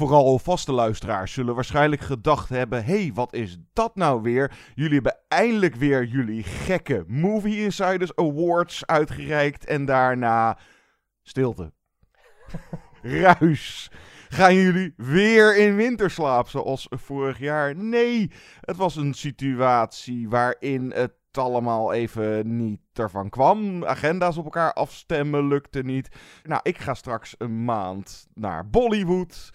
Vooral vaste luisteraars zullen waarschijnlijk gedacht hebben: hey, wat is dat nou weer? Jullie hebben eindelijk weer jullie gekke Movie Insiders Awards uitgereikt en daarna stilte. Ruis. Gaan jullie weer in winterslaap zoals vorig jaar? Nee, het was een situatie waarin het allemaal even niet ervan kwam. Agenda's op elkaar afstemmen lukte niet. Nou, ik ga straks een maand naar Bollywood.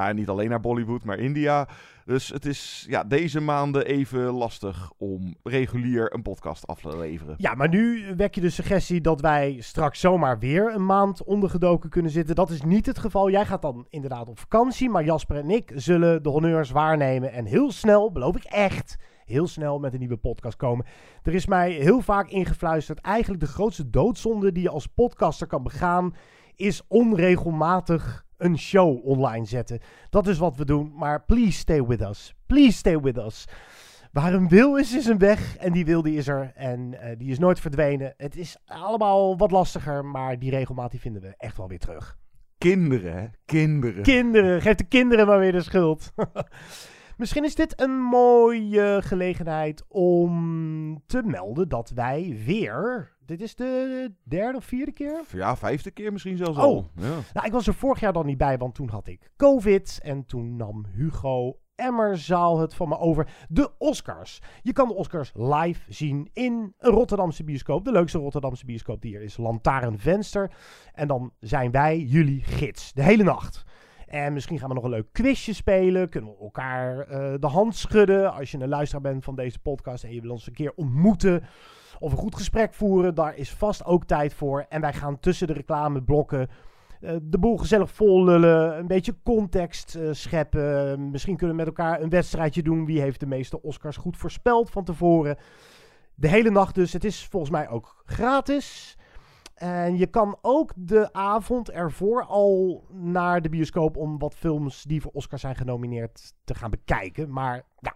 Nou, niet alleen naar Bollywood, maar India. Dus het is ja, deze maanden even lastig om regulier een podcast af te leveren. Ja, maar nu wek je de suggestie dat wij straks zomaar weer een maand ondergedoken kunnen zitten. Dat is niet het geval. Jij gaat dan inderdaad op vakantie, maar Jasper en ik zullen de honneurs waarnemen. En heel snel, beloof ik echt, heel snel met een nieuwe podcast komen. Er is mij heel vaak ingefluisterd, eigenlijk de grootste doodzonde die je als podcaster kan begaan, is onregelmatig een show online zetten. Dat is wat we doen, maar please stay with us. Please stay with us. Waar een wil is, is een weg. En die wil die is er. En uh, die is nooit verdwenen. Het is allemaal wat lastiger, maar die regelmaat die vinden we echt wel weer terug. Kinderen? Kinderen. Kinderen. Geef de kinderen maar weer de schuld. Misschien is dit een mooie gelegenheid om te melden dat wij weer. Dit is de derde of vierde keer? Ja, vijfde keer misschien zelfs Oh. al. Ja. Nou, ik was er vorig jaar dan niet bij, want toen had ik COVID. En toen nam Hugo Emmerzaal het van me over. De Oscars. Je kan de Oscars live zien in een Rotterdamse bioscoop. De leukste Rotterdamse bioscoop die er is. Lantaarnvenster. En dan zijn wij jullie gids. De hele nacht. En misschien gaan we nog een leuk quizje spelen. Kunnen we elkaar eh, de hand schudden. Als je een luisteraar bent van deze podcast en je wil ons een keer ontmoeten. Of een goed gesprek voeren. Daar is vast ook tijd voor. En wij gaan tussen de reclameblokken eh, de boel gezellig vol lullen. Een beetje context eh, scheppen. Misschien kunnen we met elkaar een wedstrijdje doen. Wie heeft de meeste Oscars goed voorspeld van tevoren. De hele nacht dus. Het is volgens mij ook gratis. En je kan ook de avond ervoor al naar de bioscoop om wat films die voor Oscar zijn genomineerd te gaan bekijken. Maar ja,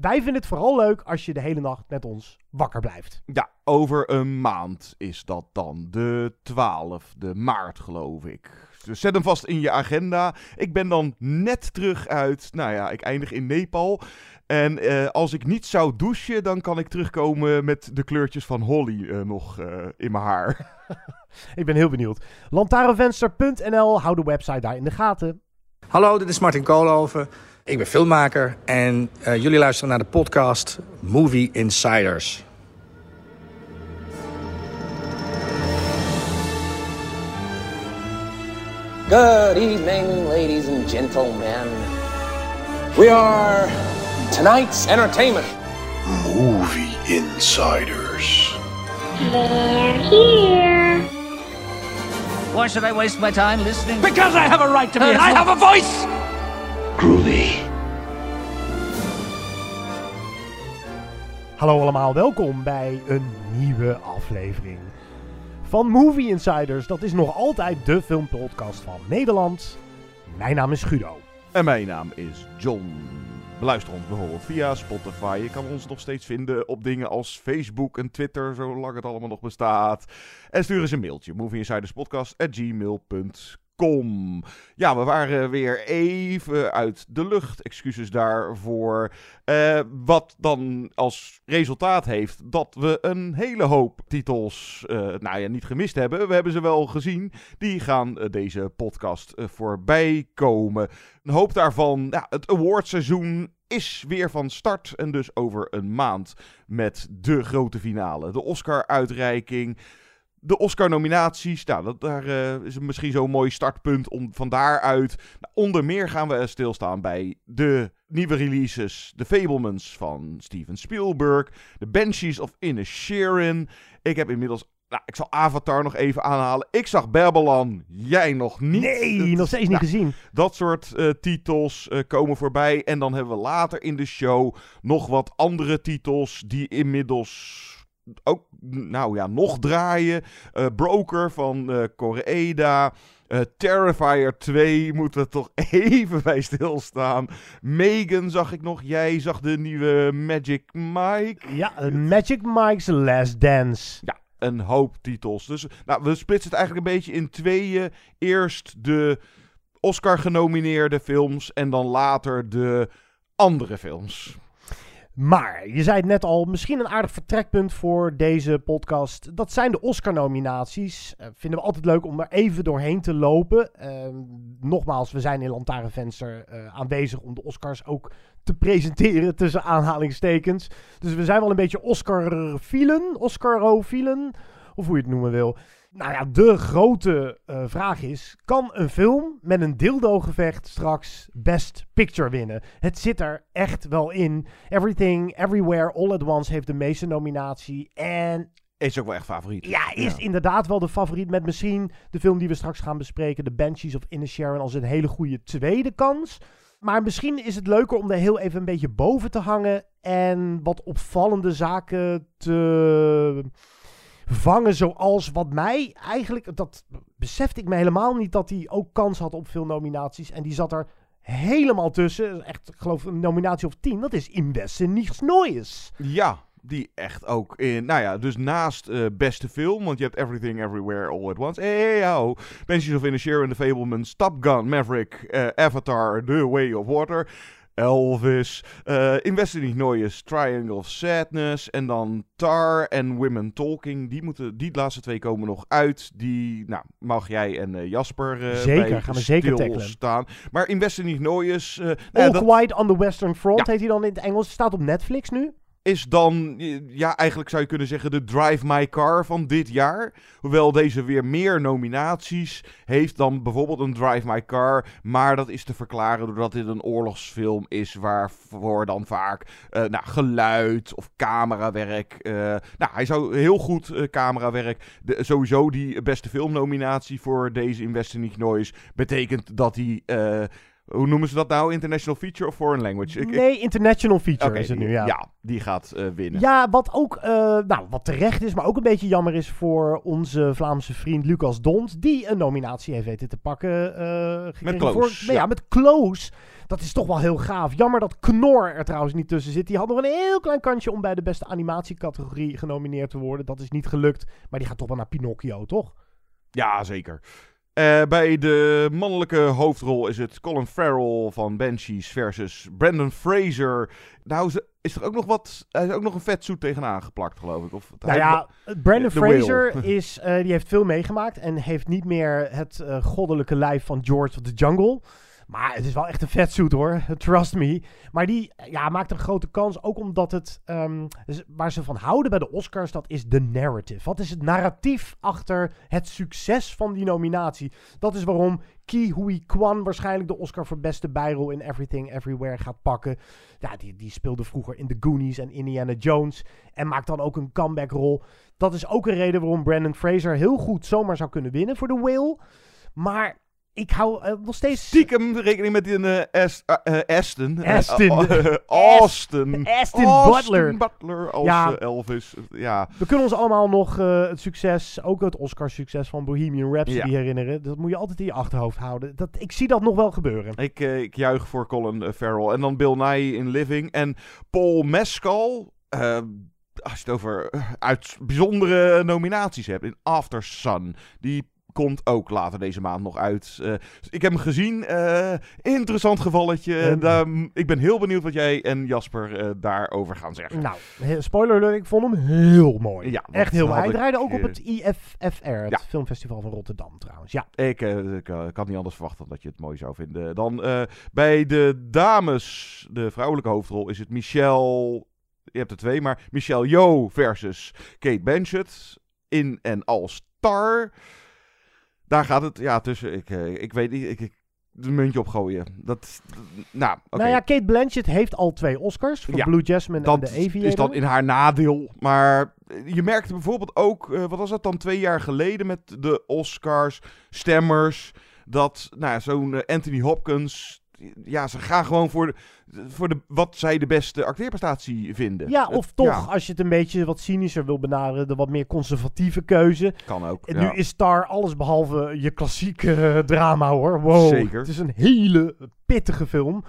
wij vinden het vooral leuk als je de hele nacht met ons wakker blijft. Ja, over een maand is dat dan. De 12e maart, geloof ik. Dus zet hem vast in je agenda. Ik ben dan net terug uit. Nou ja, ik eindig in Nepal. En eh, als ik niet zou douchen, dan kan ik terugkomen met de kleurtjes van Holly eh, nog eh, in mijn haar. Ik ben heel benieuwd. Lantaarnvenster.nl, hou de website daar in de gaten. Hallo, dit is Martin Koolhoven. Ik ben filmmaker en eh, jullie luisteren naar de podcast Movie Insiders. Good evening, ladies and gentlemen. We are tonight's entertainment. Movie Insiders. They're here. Why should I waste my time listening? Because I have a right to be. And I have a voice. Groovy. Hallo allemaal, welkom bij een nieuwe aflevering van Movie Insiders. Dat is nog altijd de filmpodcast van Nederland. Mijn naam is Guido. En mijn naam is John. Beluister ons bijvoorbeeld via Spotify. Je kan ons nog steeds vinden op dingen als Facebook en Twitter, zolang het allemaal nog bestaat. En stuur eens een mailtje, movieinsiderspodcast.gmail.com. Ja, we waren weer even uit de lucht. Excuses daarvoor. Eh, wat dan als resultaat heeft dat we een hele hoop titels, eh, nou ja, niet gemist hebben. We hebben ze wel gezien. Die gaan eh, deze podcast voorbij komen. Een hoop daarvan, ja, het awardseizoen is weer van start. En dus over een maand met de grote finale. De Oscar-uitreiking. De Oscar-nominaties, nou, dat, daar eh, is misschien zo'n mooi startpunt om van daaruit. Nou, onder meer gaan we stilstaan bij de nieuwe releases. The Fablemans van Steven Spielberg. The Banshees of Inisherin. Ik heb inmiddels Nou, ik zal Avatar nog even aanhalen. Ik zag Babylon, jij nog niet. Nee, nog steeds niet nou, gezien. Dat soort eh, titels eh, komen voorbij. En dan hebben we later in de show nog wat andere titels die inmiddels ook, nou ja, nog draaien. Eh, Broker van eh Koreeda. Eh, Terrifier 2 moeten we toch even bij stilstaan. Megan zag ik nog. Jij zag de nieuwe Magic Mike. Ja, Magic Mike's Last Dance. Ja, een hoop titels. Dus nou, we splitsen het eigenlijk een beetje in tweeën. Eerst de Oscar-genomineerde films en dan later de andere films. Maar, je zei het net al, misschien een aardig vertrekpunt voor deze podcast. Dat zijn de Oscar-nominaties. Eh, vinden we altijd leuk om er even doorheen te lopen. Ehm, nogmaals, we zijn in Lantaarnvenster eh aanwezig om de Oscars ook te presenteren tussen aanhalingstekens. Dus we zijn wel een beetje Oscar-fielen, Oscar-fielen, of hoe je het noemen wil. Nou ja, de grote eh, vraag is: kan een film met een dildo-gevecht straks Best Picture winnen? Het zit er echt wel in. Everything, Everywhere, All at Once heeft de meeste nominatie. En Is ook wel echt favoriet. ja, is inderdaad wel de favoriet. Met misschien de film die we straks gaan bespreken, The Banshees of Inisherin, als een hele goede tweede kans. Maar misschien is het leuker om er heel even een beetje boven te hangen. En wat opvallende zaken te vangen. Zoals wat mij eigenlijk. Dat besefte ik me helemaal niet dat hij ook kans had op veel nominaties. En die zat er helemaal tussen. Echt, ik geloof een nominatie of tien. Dat is In Westen Nichts Neues. Ja, die echt ook in. Nou ja, dus naast eh, beste film, want je hebt Everything Everywhere All at Once. Hey, ho. Banshees of Inisherin, The Fablemans, Top Gun, Maverick, eh, Avatar, The Way of Water. Elvis, eh Investing Neues, Triangle of Sadness en dan Tar en Women Talking. Die, moeten, die laatste twee komen nog uit. Die nou, mag jij en eh, Jasper eh Zeker, gaan we zeker tackelen. stilstaan. Maar Investing Neues... eh, nou All dat- Quiet on the Western Front Ja. heet hij dan in het Engels. Staat op Netflix nu. Is dan, ja, eigenlijk zou je kunnen zeggen de Drive My Car van dit jaar. Hoewel deze weer meer nominaties heeft dan bijvoorbeeld een Drive My Car. Maar dat is te verklaren doordat dit een oorlogsfilm is waarvoor dan vaak eh, nou, geluid of camerawerk. eh, nou, hij zou heel goed eh, camerawerk. Sowieso die beste filmnominatie voor deze Investing Noise betekent dat hij... hoe noemen ze dat nou? International Feature of Foreign Language? Ik- nee, International Feature is het nu, ja. ja, die gaat eh, winnen. Ja, wat ook, eh, nou, wat terecht is, maar ook een beetje jammer is voor onze Vlaamse vriend Lucas Dont, die een nominatie heeft weten te pakken. eh gekregen Close, voor- ja. ja. met Close. Dat is toch wel heel gaaf. Jammer dat Knor er trouwens niet tussen zit. Die had nog een heel klein kantje om bij de beste animatiecategorie genomineerd te worden. Dat is niet gelukt, maar die gaat toch wel naar Pinocchio, toch? Ja, zeker. Eh, bij de mannelijke hoofdrol is het Colin Farrell van Banshees versus Brandon Fraser. Nou, is er ook nog wat... Hij is ook nog een vetzoet tegenaan geplakt, geloof ik. Of, Nou ja, Brandon Whale. Fraser is, eh, die heeft veel meegemaakt en heeft niet meer het eh, goddelijke lijf van George of the Jungle. Maar het is wel echt een vetsuit hoor, trust me. Maar die ja, maakt een grote kans, ook omdat het, ehm, dus waar ze van houden bij de Oscars, dat is de narrative. Wat is het narratief achter het succes van die nominatie? Dat is waarom Ki Hui Kwan waarschijnlijk de Oscar voor beste bijrol in Everything Everywhere gaat pakken. Ja, die, die speelde vroeger in The Goonies en Indiana Jones en maakt dan ook een comeback-rol. Dat is ook een reden waarom Brandon Fraser heel goed zomaar zou kunnen winnen voor The Whale. Maar ik hou eh, nog steeds... Stiekem rekening met die eh, eh, eh, Aston. Eh, Aston. eh, Austin. Aston Butler. Butler als Ja. eh, Elvis. Ja, We kunnen ons allemaal nog eh, het succes, ook het Oscar-succes van Bohemian Rhapsody Ja. herinneren. Dat moet je altijd in je achterhoofd houden. Dat, ik zie dat nog wel gebeuren. ik, eh, ik juich voor Colin eh, Farrell. En dan Bill Nye in Living. En Paul Mescal. eh, als je het over eh, uit bijzondere nominaties hebt. In After Sun. Die komt ook later deze maand nog uit. Eh, ik heb hem gezien. eh, interessant gevalletje. Ik ben heel benieuwd wat jij en Jasper eh, daarover gaan zeggen. Nou, spoiler alert, ik vond hem heel mooi. Ja, Echt heel mooi. had Hij draaide ook op het IFFR, het ja. filmfestival van Rotterdam trouwens. Ja, Ik, ik, ik had niet anders verwacht dan dat je het mooi zou vinden. Dan bij de dames, de vrouwelijke hoofdrol, is het Michelle. Je hebt er twee, maar Michelle Yeoh versus Kate Blanchett. In en als Tar. Daar gaat het ja, tussen. Ik, eh, ik weet niet. Ik, ik, een muntje opgooien. Dat, nou. Nou ja, Kate Blanchett heeft al twee Oscars voor Ja, Blue Jasmine en The Aviator. is dan in haar nadeel. Maar je merkte bijvoorbeeld ook, eh, wat was dat dan twee jaar geleden met de Oscars, stemmers, dat nou, ja, zo'n eh, Anthony Hopkins, ja, ze gaan gewoon voor, de, voor de, wat zij de beste acteerprestatie vinden. Ja, Het- of toch, ja, als je het een beetje wat cynischer wil benaderen, de wat meer conservatieve keuze. kan ook. En ja. nu is Star alles behalve je klassieke eh, drama hoor. Wow. Zeker. Het is een hele pittige film.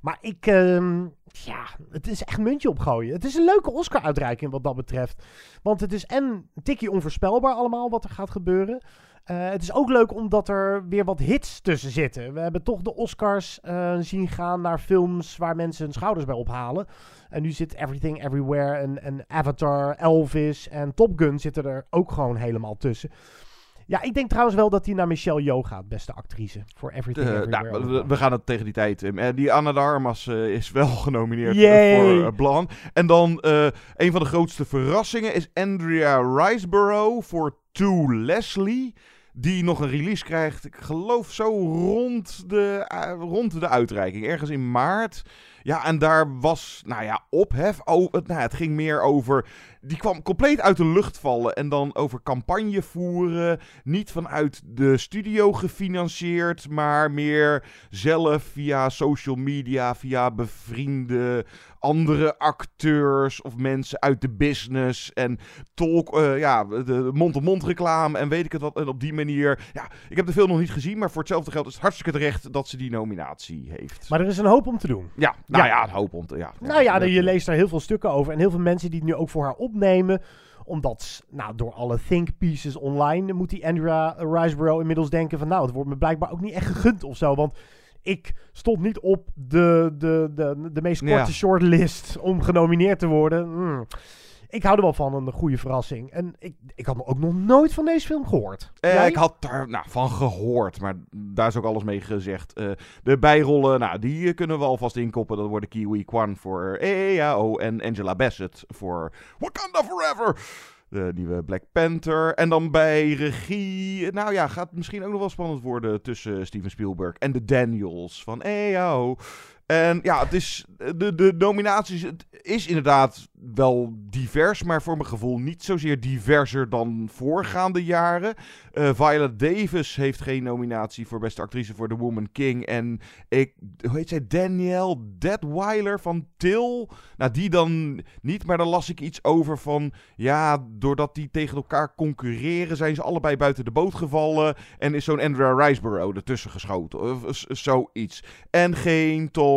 Maar ik, ehm, ja, het is echt muntje opgooien. Het is een leuke Oscar-uitreiking wat dat betreft. Want het is en een tikkie onvoorspelbaar allemaal wat er gaat gebeuren. Eh, het is ook leuk omdat er weer wat hits tussen zitten. We hebben toch de Oscars eh, zien gaan naar films waar mensen hun schouders bij ophalen. En nu zit Everything Everywhere en, en Avatar, Elvis en Top Gun zitten er ook gewoon helemaal tussen. Ja, ik denk trouwens wel dat hij naar Michelle Yeoh gaat, beste actrice. Voor Everything Eh, Everywhere. nou, we, gaan het tegen die tijd. die Anna de Armas is wel genomineerd voor Blan. En dan een van de grootste verrassingen is Andrea Riseborough voor To Leslie. Die nog een release krijgt, ik geloof zo rond de, eh, rond de uitreiking. Ergens in maart. Ja, en daar was, nou ja, ophef. Oh, het, nou, het ging meer over. Die kwam compleet uit de lucht vallen. En dan over campagne voeren. Niet vanuit de studio gefinancierd. Maar meer zelf via social media. Via bevriende andere acteurs. Of mensen uit de business. En talk, eh, ja, de mond-op-mond reclame. En weet ik het wat. En op die manier. Ja, ik heb de film nog niet gezien. Maar voor hetzelfde geld is het hartstikke terecht dat ze die nominatie heeft. Maar er is een hoop om te doen. Ja, nou Ja. een hoop om te... Ja, Nou ja, je leest daar heel veel stukken over. En heel veel mensen die het nu ook voor haar opnemen. Omdat, nou, door alle think pieces online moet die Andrea Riseborough inmiddels denken van... Nou, het wordt me blijkbaar ook niet echt gegund of zo. Want ik stond niet op de, de, de, de meest korte Ja. shortlist om genomineerd te worden. Hmm. Ik hou er wel van, een goede verrassing. En ik, ik had ook nog nooit van deze film gehoord. Eh, ik had daar nou, van gehoord, maar daar is ook alles mee gezegd. Eh, de bijrollen, nou, die eh, kunnen we alvast inkoppen. Dat worden Kiwi Kwan voor EAO en Angela Bassett voor Wakanda Forever. De nieuwe Black Panther. En dan bij regie, nou ja, gaat misschien ook nog wel spannend worden tussen Steven Spielberg en de Daniels van EAO. En ja, het is, de, de nominaties, het is inderdaad wel divers, maar voor mijn gevoel niet zozeer diverser dan voorgaande jaren. Eh, Viola Davis heeft geen nominatie voor beste actrice voor The Woman King. En ik, hoe heet zij, Danielle Detweiler van Til. Nou, die dan niet, maar dan las ik iets over van, ja, doordat die tegen elkaar concurreren, zijn ze allebei buiten de boot gevallen. En is zo'n Andrea Riseborough ertussen geschoten, of zoiets. En geen Tom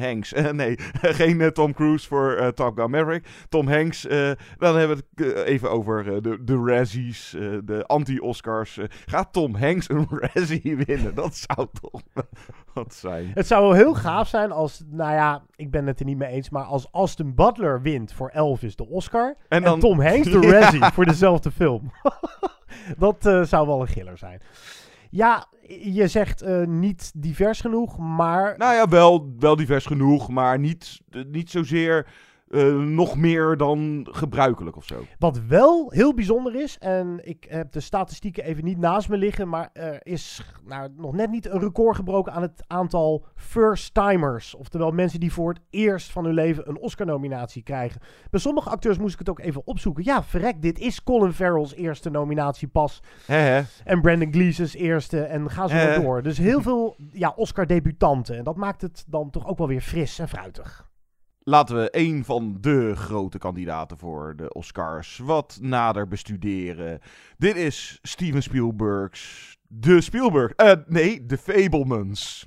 Hanks. Eh, nee, geen eh, Tom Cruise voor eh, Top Gun Maverick. Tom Hanks. eh, dan hebben we het even over de, de Razzies, de anti-Oscars. Gaat Tom Hanks een Razzie winnen? Dat zou toch wat zijn. Het zou wel heel gaaf zijn als, nou ja, ik ben het er niet mee eens, maar als Austin Butler wint voor Elvis de Oscar en, En dan- Tom Hanks de Ja. Razzie voor dezelfde film. dat zou wel een giller zijn. Ja, je zegt eh, niet divers genoeg, maar Nou ja, wel, wel divers genoeg, maar niet, eh, niet zozeer eh, nog meer dan gebruikelijk of zo. wat wel heel bijzonder is, en ik heb de statistieken even niet naast me liggen, maar er is nou, nog net niet een record gebroken aan het aantal first-timers. Oftewel mensen die voor het eerst van hun leven een Oscar-nominatie krijgen. Bij sommige acteurs moest ik het ook even opzoeken. Ja, verrek, dit is Colin Farrell's eerste nominatie pas. En Brandon Gleeson's eerste. En ga zo maar door. Dus heel veel ja, Oscar-debutanten. En dat maakt het dan toch ook wel weer fris en fruitig. Laten we een van de grote kandidaten voor de Oscars wat nader bestuderen. Dit is Steven Spielberg's De Spielberg. eh nee, de Fablemans.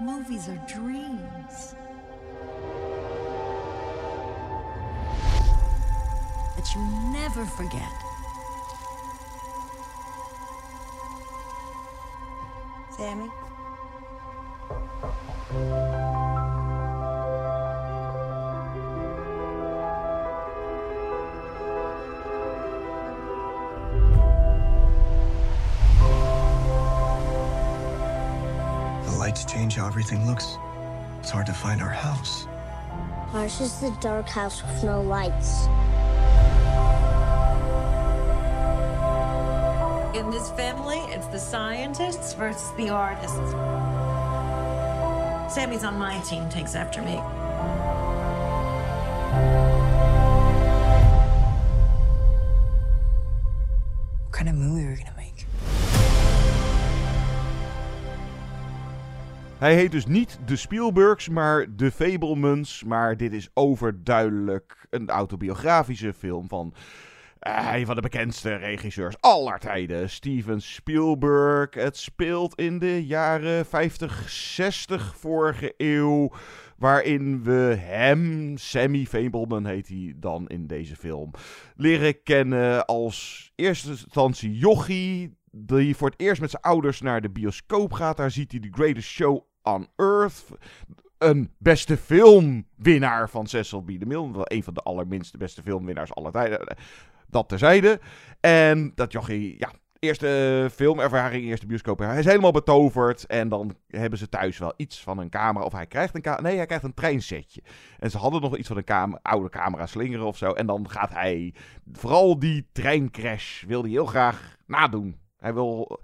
Movies are dreams. That you never forget. Sammy? The lights change how everything looks. It's hard to find our house. Ours is the dark house with no lights. In this family, it's the scientists versus the artists. Sammy's on my team, takes after me. What kind of movie are we gonna make? Hij heet dus niet de Spielbergs, maar de Fablemans. Maar dit is overduidelijk een autobiografische film van een van de bekendste regisseurs aller tijden, Steven Spielberg. Het speelt in de jaren 50, 60 vorige eeuw. Waarin we hem, Sammy Fableman heet hij dan in deze film, leren kennen als eerste instantie jochie die voor het eerst met zijn ouders naar de bioscoop gaat. Daar ziet hij The Greatest Show on Earth. Een beste filmwinnaar van Cecil B. DeMille. Een van de allerminste beste filmwinnaars aller tijden. Dat terzijde. En dat jochie, ja, eerste filmervaring, eerste bioscoop. Hij is helemaal betoverd. En dan hebben ze thuis wel iets van een camera. Of hij krijgt een camera. Nee, hij krijgt een treinsetje. En ze hadden nog iets van een cam oude camera slingeren of zo. En dan gaat hij vooral die treincrash wil hij heel graag nadoen. Hij wil.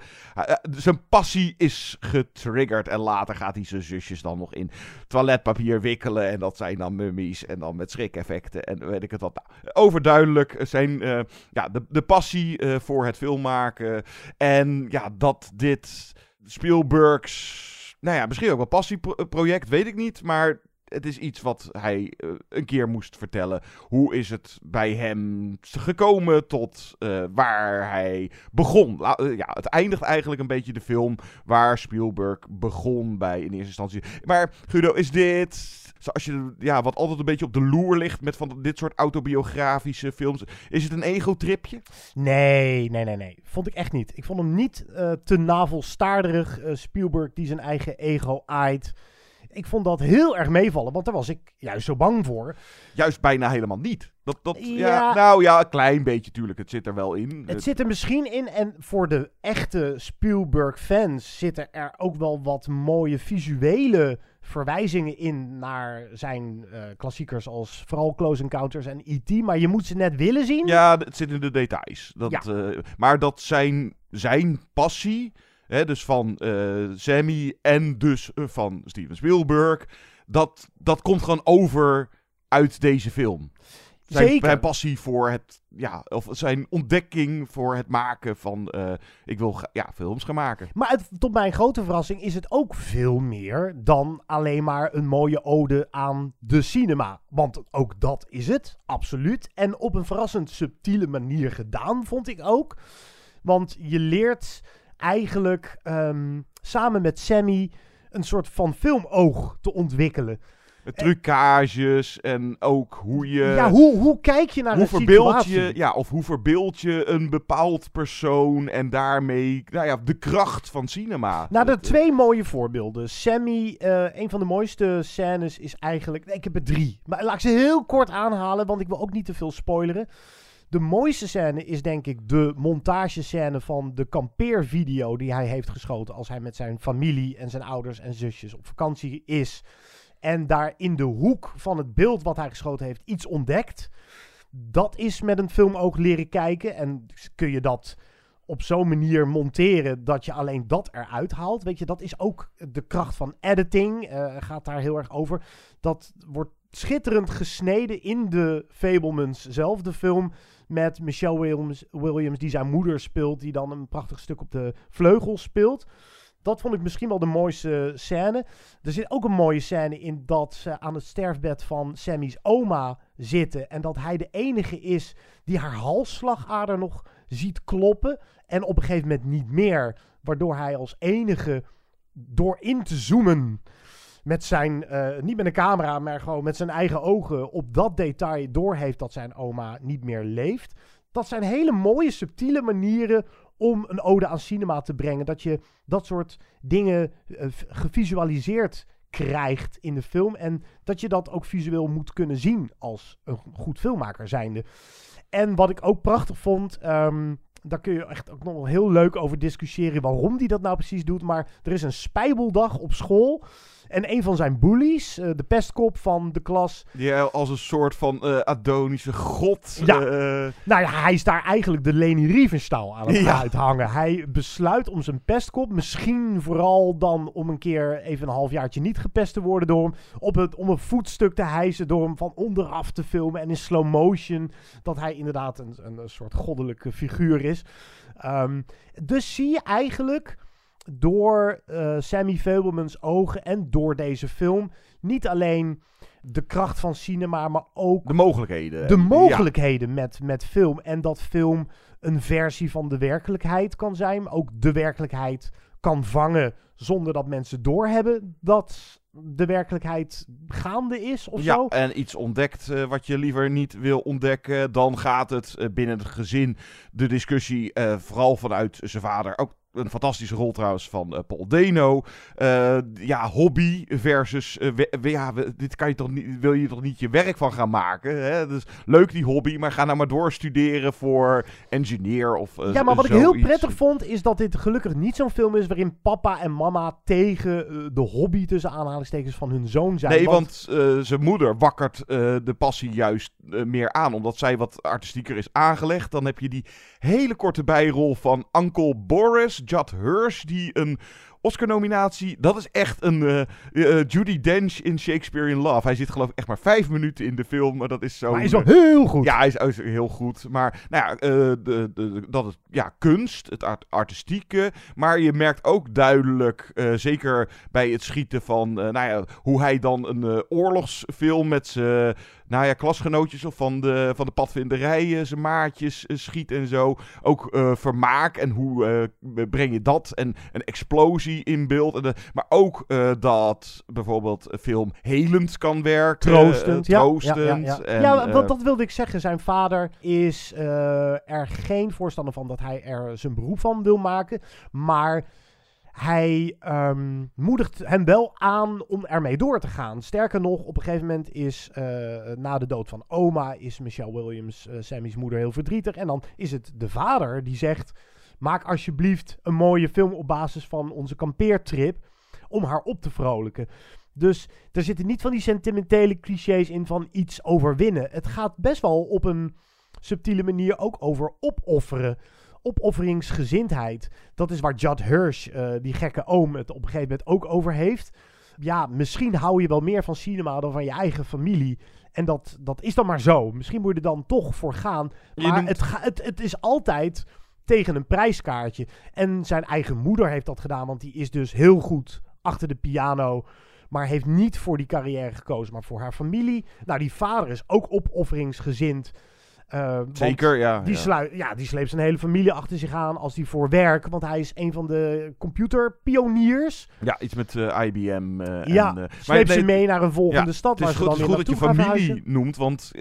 zijn passie is getriggerd. En later gaat hij zijn zusjes dan nog in toiletpapier wikkelen. En dat zijn dan mummies. En dan met schrik-effecten. En weet ik het wat. Nou, overduidelijk zijn. Uh, ja, de, de passie voor het filmmaken. En ja, dat dit Spielbergs. Nou ja, misschien ook wel passieproject, weet ik niet. Maar het is iets wat hij uh, een keer moest vertellen. Hoe is het bij hem gekomen tot uh, waar hij begon? Uh, ja, het eindigt eigenlijk een beetje de film waar Spielberg begon bij in eerste instantie. Maar Guido, is dit... Zoals je, ja, wat altijd een beetje op de loer ligt met van dit soort autobiografische films. Is het een ego-tripje? Nee, nee, nee, nee. Vond ik echt niet. Ik vond hem niet te navelstaarderig. Spielberg die zijn eigen ego aait ik vond dat heel erg meevallen, want daar was ik juist zo bang voor. Juist bijna helemaal niet. Dat, dat, ja. ja nou ja, een klein beetje natuurlijk. Het zit er wel in. Het zit er misschien in. En voor de echte Spielberg-fans zitten er ook wel wat mooie visuele verwijzingen in naar zijn uh, klassiekers als vooral Close Encounters en E.T. Maar je moet ze net willen zien. Ja, het zit in de details. Dat, ja. uh, maar dat zijn, zijn passie Hè, dus van uh, Sammy en dus uh, van Steven Spielberg. Dat, dat komt gewoon over uit deze film. Zijn, Zeker. zijn passie voor het, ja, of zijn ontdekking voor het maken van, uh, ik wil ja, films gaan maken. Maar het, tot mijn grote verrassing is het ook veel meer dan alleen maar een mooie ode aan de cinema. Want ook dat is het, absoluut. En op een verrassend subtiele manier gedaan, vond ik ook. Want je leert eigenlijk um, samen met Sammy een soort van filmoog te ontwikkelen. Met trucages en ook hoe je... Ja, hoe, hoe kijk je naar hoe een verbeeld situatie? je, Ja, of hoe verbeeld je een bepaald persoon en daarmee nou ja, de kracht van cinema. Nou, er twee mooie voorbeelden. Sammy, uh, een van de mooiste scènes is eigenlijk... Nee, ik heb er drie. Maar laat ik ze heel kort aanhalen, want ik wil ook niet te veel spoileren. De mooiste scène is denk ik de montagescène van de kampeervideo die hij heeft geschoten als hij met zijn familie en zijn ouders en zusjes op vakantie is. En daar in de hoek van het beeld wat hij geschoten heeft iets ontdekt. Dat is met een film ook leren kijken. En kun je dat op zo'n manier monteren dat je alleen dat eruit haalt. Weet je, dat is ook de kracht van editing. Uh, gaat daar heel erg over. Dat wordt schitterend gesneden in de Fablemans zelf, de film. Met Michelle Williams, Williams, die zijn moeder speelt, die dan een prachtig stuk op de vleugels speelt. Dat vond ik misschien wel de mooiste scène. Er zit ook een mooie scène in dat ze aan het sterfbed van Sammy's oma zitten. En dat hij de enige is die haar halsslagader nog ziet kloppen. En op een gegeven moment niet meer. Waardoor hij als enige door in te zoomen met zijn, uh, niet met een camera, maar gewoon met zijn eigen ogen op dat detail doorheeft dat zijn oma niet meer leeft. Dat zijn hele mooie, subtiele manieren om een ode aan cinema te brengen. Dat je dat soort dingen uh, gevisualiseerd krijgt in de film. En dat je dat ook visueel moet kunnen zien als een goed filmmaker zijnde. En wat ik ook prachtig vond, um, daar kun je echt ook nog wel heel leuk over discussiëren waarom die dat nou precies doet. Maar er is een spijbeldag op school. En een van zijn bullies, eh, de pestkop van de klas. Die als een soort van uh, Adonische god. Ja. nou ja, hij is daar eigenlijk de Leni Riefenstahl aan het ja. uithangen. Hij besluit om zijn pestkop, misschien vooral dan om een keer even een halfjaartje niet gepest te worden door hem, op het, om een voetstuk te hijsen, door hem van onderaf te filmen en in slow motion, dat hij inderdaad een, een, een soort goddelijke figuur is. Um, dus zie je eigenlijk door uh, Sammy Fablemans ogen en door deze film niet alleen de kracht van cinema, maar ook de mogelijkheden. De mogelijkheden met, met film. En dat film een versie van de werkelijkheid kan zijn. Ook de werkelijkheid kan vangen zonder dat mensen doorhebben dat de werkelijkheid gaande is of ja, zo. en iets ontdekt uh, wat je liever niet wil ontdekken, dan gaat het uh, binnen het gezin de discussie uh, vooral vanuit zijn vader ook een fantastische rol trouwens van uh, Paul Deno. Uh, ja, hobby versus. We, we, ja, we, dit kan je toch niet, wil je toch niet je werk van gaan maken? Hè? Dus leuk die hobby, maar ga nou maar doorstuderen voor engineer of. ja, maar wat ik heel prettig vond, is dat dit gelukkig niet zo'n film is waarin papa en mama tegen de hobby tussen aanhalingstekens van hun zoon zijn. Nee, want, want zijn moeder wakkert de passie juist meer aan, omdat zij wat artistieker is aangelegd. Dan heb je die hele korte bijrol van Uncle Boris. Judd Hirsch, die een Oscar-nominatie. Dat is echt een uh, uh, Judy Dench in Shakespeare in Love. Hij zit geloof ik echt maar vijf minuten in de film. Maar dat is zo. Maar hij is wel heel goed. Ja, hij is heel goed. Maar nou ja, uh, de, de, dat is ja, kunst, het art artistieke. Maar je merkt ook duidelijk, zeker bij het schieten van, nou ja, hoe hij dan een oorlogsfilm met zijn nou ja, klasgenootjes of van de, van de padvinderijen, zijn maatjes schiet en zo. Ook vermaak en hoe breng je dat en een explosie in beeld. En de, maar ook uh, dat bijvoorbeeld film helend kan werken. Troostend. Troostend. Ja, ja, ja, en, ja want dat wilde ik zeggen. Zijn vader is er geen voorstander van dat hij er zijn beroep van wil maken. Maar hij um, moedigt hem wel aan om ermee door te gaan. Sterker nog, op een gegeven moment is uh, na de dood van oma, is Michelle Williams, uh, Sammy's moeder, heel verdrietig. En dan is het de vader die zegt: Maak alsjeblieft een mooie film op basis van onze kampeertrip. Om haar op te vrolijken. Dus er zitten niet van die sentimentele clichés in van iets overwinnen. Het gaat best wel op een subtiele manier ook over opofferen. Opofferingsgezindheid. Dat is waar Judd Hirsch, uh, die gekke oom, het op een gegeven moment ook over heeft. Ja, misschien hou je wel meer van cinema dan van je eigen familie. En dat, dat is dan maar zo. Misschien moet je er dan toch voor gaan. Maar noemt... het, het, het is altijd tegen een prijskaartje. En zijn eigen moeder heeft dat gedaan, want die is dus heel goed achter de piano. Maar heeft niet voor die carrière gekozen, maar voor haar familie. Nou, die vader is ook opofferingsgezind. Uh, Zeker, ja. Die, ja. Sluit, ja. die sleept zijn hele familie achter zich aan als hij voor werk. Want hij is een van de computerpioniers. Ja, iets met uh, IBM. Uh, ja, en, uh, sleept ze mee naar een volgende ja, stad. Het is waar goed, ze dan goed dat je familie noemt, want...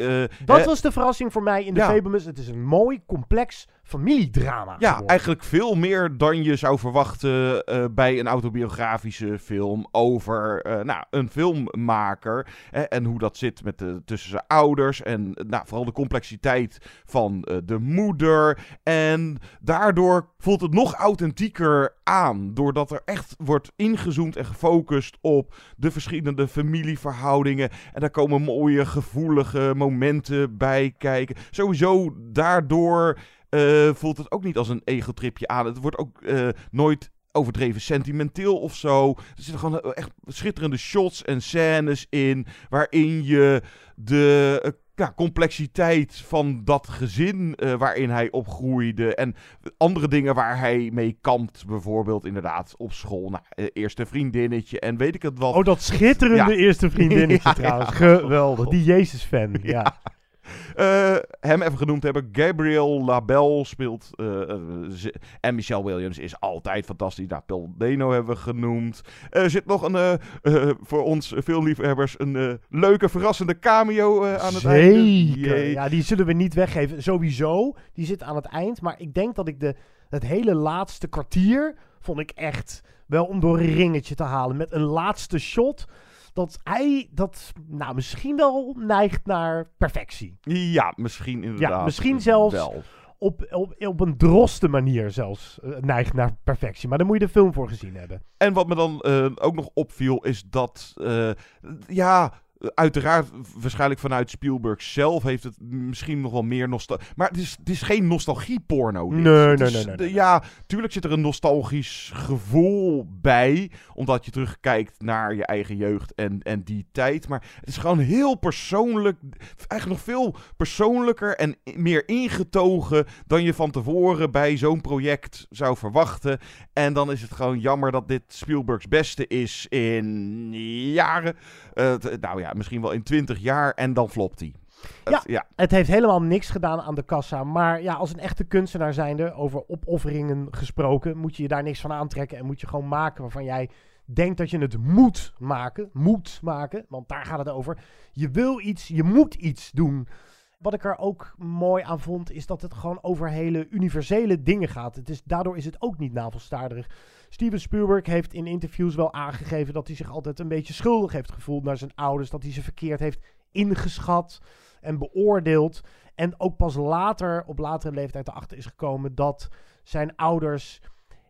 dat was de verrassing voor mij in de ja. Het is een mooi, complex familiedrama. Ja, geworden. eigenlijk veel meer dan je zou verwachten uh, bij een autobiografische film over uh, nou, een filmmaker. Hè, en hoe dat zit met de, tussen zijn ouders. En nou, vooral de complexiteit van uh, de moeder. En daardoor voelt het nog authentieker aan. Doordat er echt wordt ingezoomd en gefocust op de verschillende familieverhoudingen. En daar komen mooie, gevoelige momenten bij kijken. Sowieso daardoor. Uh, voelt het ook niet als een egotripje aan. Het wordt ook uh, nooit overdreven sentimenteel of zo. Er zitten gewoon echt schitterende shots en scènes in. Waarin je de uh, ja, complexiteit van dat gezin uh, waarin hij opgroeide. En andere dingen waar hij mee kampt. Bijvoorbeeld inderdaad op school. Nou, uh, eerste vriendinnetje en weet ik het wat. Oh, dat schitterende ja. eerste vriendinnetje ja, trouwens. Geweldig. Die Jezus-fan. ja. Uh, hem even genoemd hebben. Gabriel Labelle speelt. Uh, uh, en Michelle Williams is altijd fantastisch. Nou, Paul Deno hebben we genoemd. Er zit nog een, voor ons veel liefhebbers, een leuke, verrassende cameo aan het Zeker. einde. Zeker. Ja, die zullen we niet weggeven. Sowieso. Die zit aan het eind. Maar ik denk dat ik de, het hele laatste kwartier. vond ik echt wel om door een ringetje te halen. Met een laatste shot dat hij dat nou misschien wel neigt naar perfectie. Ja, misschien inderdaad. Ja, misschien zelfs wel. op, op, op een droste manier zelfs uh, neigt naar perfectie. Maar daar moet je de film voor gezien hebben. En wat me dan uh, ook nog opviel is dat, uh, ja, Uiteraard, waarschijnlijk vanuit Spielberg zelf heeft het misschien nog wel meer nostalgie. Maar het is, het is geen nostalgie-porno. Nee, nee, nee, nee, nee, Ja, tuurlijk zit er een nostalgisch gevoel bij. Omdat je terugkijkt naar je eigen jeugd en, en die tijd. Maar het is gewoon heel persoonlijk. Eigenlijk nog veel persoonlijker en meer ingetogen. dan je van tevoren bij zo'n project zou verwachten. En dan is het gewoon jammer dat dit Spielbergs beste is in jaren. Uh, nou ja misschien wel in 20 jaar en dan flopt hij. Ja, het, ja, het heeft helemaal niks gedaan aan de kassa. Maar ja, als een echte kunstenaar zijnde, over opofferingen gesproken, moet je je daar niks van aantrekken. En moet je gewoon maken waarvan jij denkt dat je het moet maken. Moet maken, want daar gaat het over. Je wil iets, je moet iets doen. Wat ik er ook mooi aan vond, is dat het gewoon over hele universele dingen gaat. Het is, daardoor is het ook niet navelstaarderig. Steven Spielberg heeft in interviews wel aangegeven dat hij zich altijd een beetje schuldig heeft gevoeld naar zijn ouders. Dat hij ze verkeerd heeft ingeschat en beoordeeld. En ook pas later, op latere leeftijd erachter is gekomen dat zijn ouders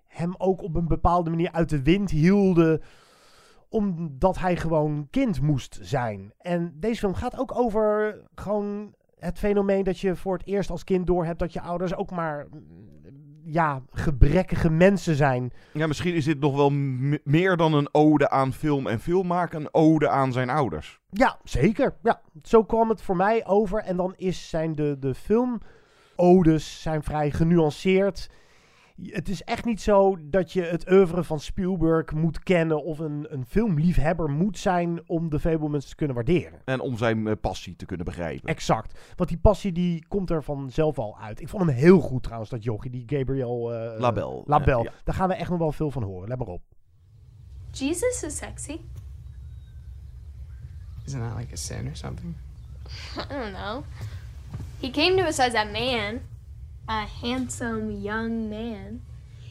hem ook op een bepaalde manier uit de wind hielden omdat hij gewoon kind moest zijn. En deze film gaat ook over gewoon het fenomeen dat je voor het eerst als kind doorhebt dat je ouders ook maar ja, gebrekkige mensen zijn. Ja, misschien is dit nog wel meer dan een ode aan film en filmmaken, een ode aan zijn ouders. Ja, zeker. Ja, zo kwam het voor mij over. En dan is zijn de, de filmodes zijn vrij genuanceerd het is echt niet zo dat je het oeuvre van Spielberg moet kennen of een, een filmliefhebber moet zijn om de Fablemans te kunnen waarderen. En om zijn uh, passie te kunnen begrijpen. Exact. Want die passie die komt er vanzelf al uit. Ik vond hem heel goed trouwens, dat jochie, die Gabriel uh, Label. Label. Ja. Daar gaan we echt nog wel veel van horen. Let maar op. Jesus is sexy. Isn't that like a sin or something? I don't know. He came to us as a man. A handsome young man.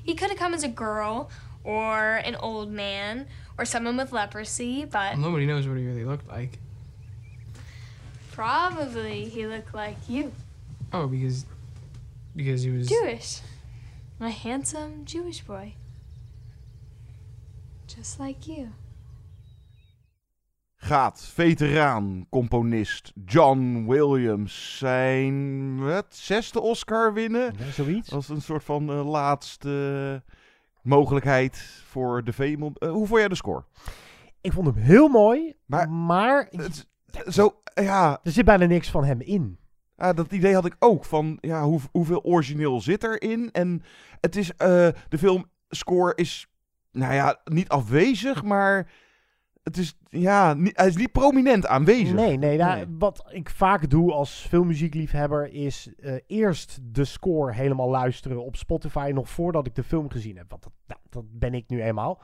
He could have come as a girl or an old man or someone with leprosy, but. Well, nobody knows what he really looked like. Probably he looked like you. Oh, because. because he was. Jewish. A handsome Jewish boy. Just like you. Gaat veteraan, componist John Williams zijn het zesde Oscar winnen. Ja, zoiets. Als een soort van uh, laatste mogelijkheid voor de Vemel. Uh, hoe vond jij de score? Ik vond hem heel mooi, maar, maar het, zo, ja. er zit bijna niks van hem in. Ja, dat idee had ik ook. Van ja, hoe, hoeveel origineel zit erin? En het is, uh, de filmscore is, nou ja, niet afwezig, maar het is, ja, hij is niet prominent aanwezig. Nee, nee, nou, wat ik vaak doe als filmmuziekliefhebber is uh, eerst de score helemaal luisteren op Spotify nog voordat ik de film gezien heb. Want dat, nou, dat ben ik nu eenmaal.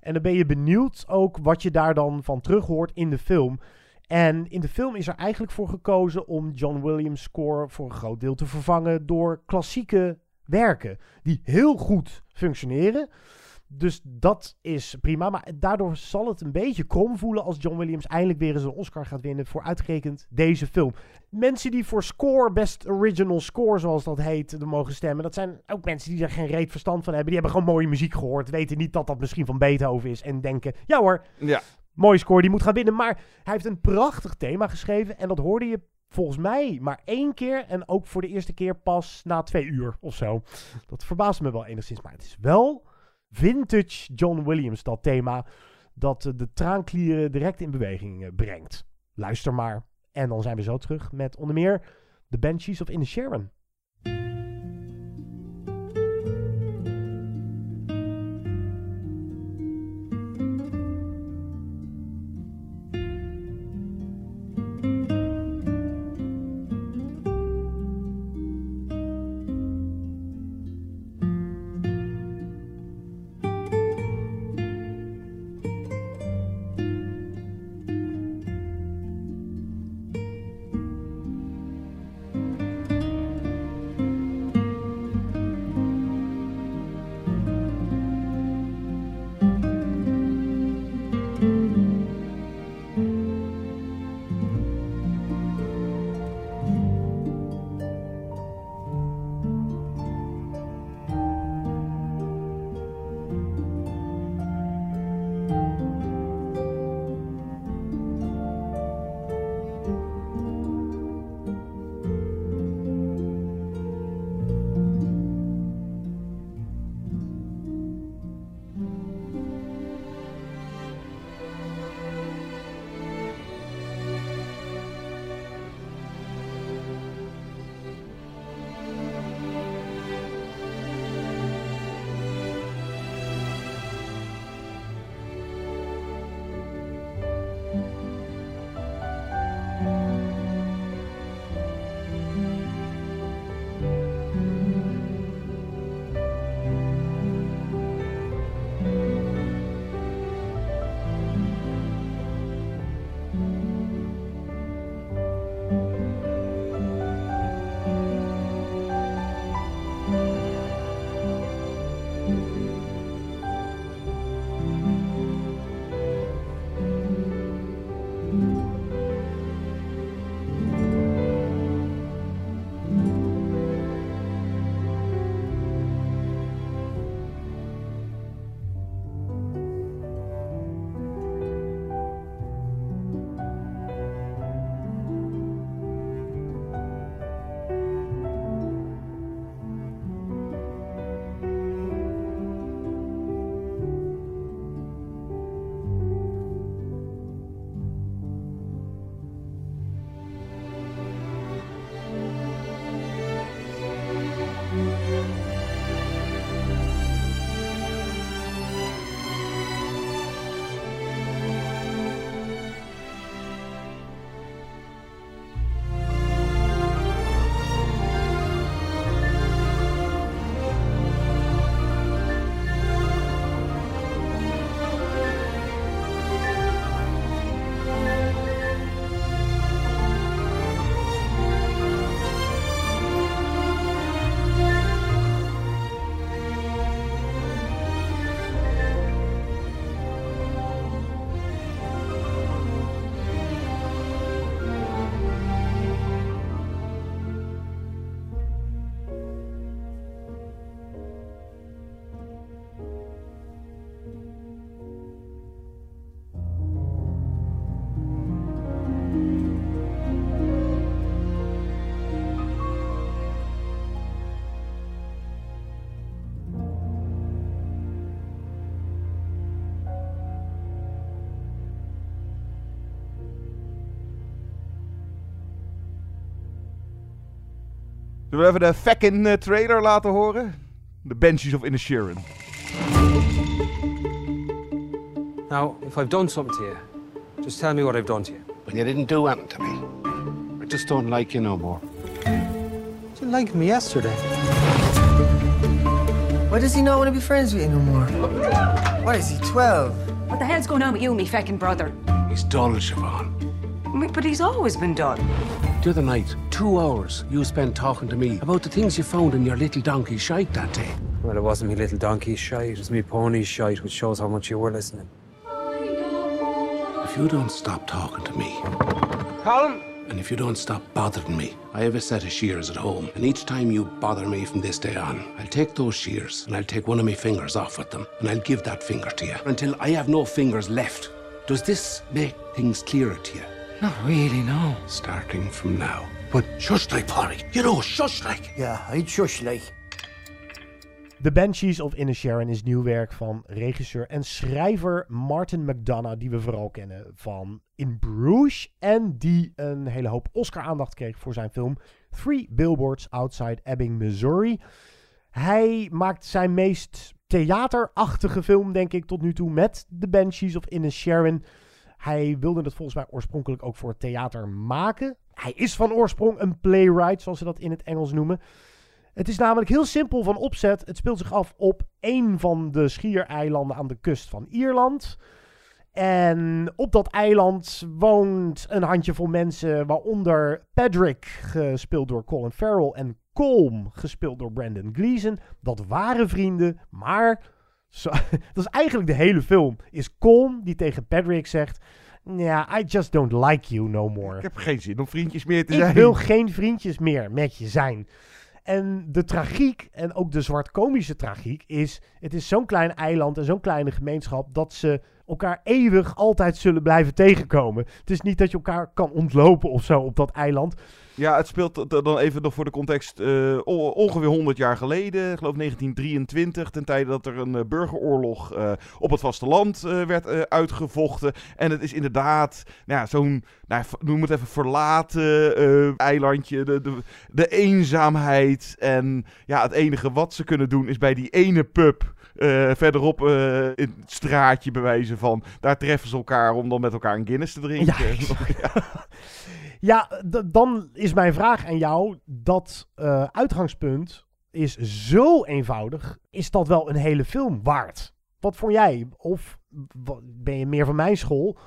En dan ben je benieuwd ook wat je daar dan van terug hoort in de film. En in de film is er eigenlijk voor gekozen om John Williams' score voor een groot deel te vervangen door klassieke werken die heel goed functioneren. Dus dat is prima. Maar daardoor zal het een beetje krom voelen als John Williams eindelijk weer eens een Oscar gaat winnen voor uitgerekend deze film. Mensen die voor score, best original score zoals dat heet, mogen stemmen. Dat zijn ook mensen die er geen reet verstand van hebben. Die hebben gewoon mooie muziek gehoord. Weten niet dat dat misschien van Beethoven is. En denken, ja hoor, ja. mooie score, die moet gaan winnen. Maar hij heeft een prachtig thema geschreven. En dat hoorde je volgens mij maar één keer. En ook voor de eerste keer pas na twee uur of zo. Dat verbaast me wel enigszins. Maar het is wel vintage John Williams, dat thema. Dat de traanklieren direct in beweging eh, brengt. Luister maar. En dan zijn we zo terug met onder meer The Banshees of In Zullen we even de fucking eh, trailer laten horen? The Banshees of Inisherin. Now, if I've done something to you, just tell me what I've done to you. When you didn't do anything to me. I just don't like you no more. You didn't me yesterday. Why does he not want to be friends with you no more? What is he, 12? What the hell's going on with you, me feckin' brother? He's dull, Siobhan. But he's always been done. Do the other night, two hours you spent talking to me about the things you found in your little donkey shite that day. Well, it wasn't me little donkey's shite, it was me pony's shite, which shows how much you were listening. If you don't stop talking to me, Colin! and if you don't stop bothering me, I have a set of shears at home, and each time you bother me from this day on, I'll take those shears and I'll take one of my fingers off with them, and I'll give that finger to you until I have no fingers left. Does this make things clearer to you? Not really, no. Starting from now. But shush like, Polly. You know, shush like. Yeah, I'd shush like. The Banshees of Inisherin is nieuw werk van regisseur en schrijver Martin McDonough, die we vooral kennen van In Bruges en die een hele hoop Oscar-aandacht kreeg voor zijn film Three Billboards Outside Ebbing, Missouri. Hij maakt zijn meest theaterachtige film, denk ik, tot nu toe met The Banshees of Inisherin. Hij wilde het volgens mij oorspronkelijk ook voor theater maken. Hij is van oorsprong een playwright, zoals ze dat in het Engels noemen. Het is namelijk heel simpel van opzet. Het speelt zich af op één van de schiereilanden aan de kust van Ierland. En op dat eiland woont een handjevol mensen, waaronder Patrick, gespeeld door Colin Farrell, en Colm, gespeeld door Brandon Gleeson. Dat waren vrienden, maar zo, dat is eigenlijk de hele film. Is Colm die tegen Patrick zegt: Ja, I just don't like you no more. Ik heb geen zin om vriendjes meer te Ik zijn. wil geen vriendjes meer met je zijn. En de tragiek, en ook de zwart-komische tragiek, is... Het is zo'n klein eiland en zo'n kleine gemeenschap... dat ze elkaar eeuwig altijd zullen blijven tegenkomen. Het is niet dat je elkaar kan ontlopen of zo op dat eiland. Ja, het speelt dan even nog voor de context eh, ongeveer 100 jaar geleden, ik geloof 1923, ten tijde dat er een eh, burgeroorlog eh, op het vasteland eh, werd uitgevochten. En het is inderdaad nou ja, zo'n, nou, noem het even verlaten eilandje, de, de, de eenzaamheid. En ja, het enige wat ze kunnen doen is bij die ene pub eh, verderop eh, in het straatje bewijzen van, daar treffen ze elkaar om dan met elkaar een Guinness te drinken. Ja. Ja, dan is mijn vraag aan jou. Dat eh, uitgangspunt is zo eenvoudig. Is dat wel een hele film waard? Wat vond jij? Of ben je meer van mijn school?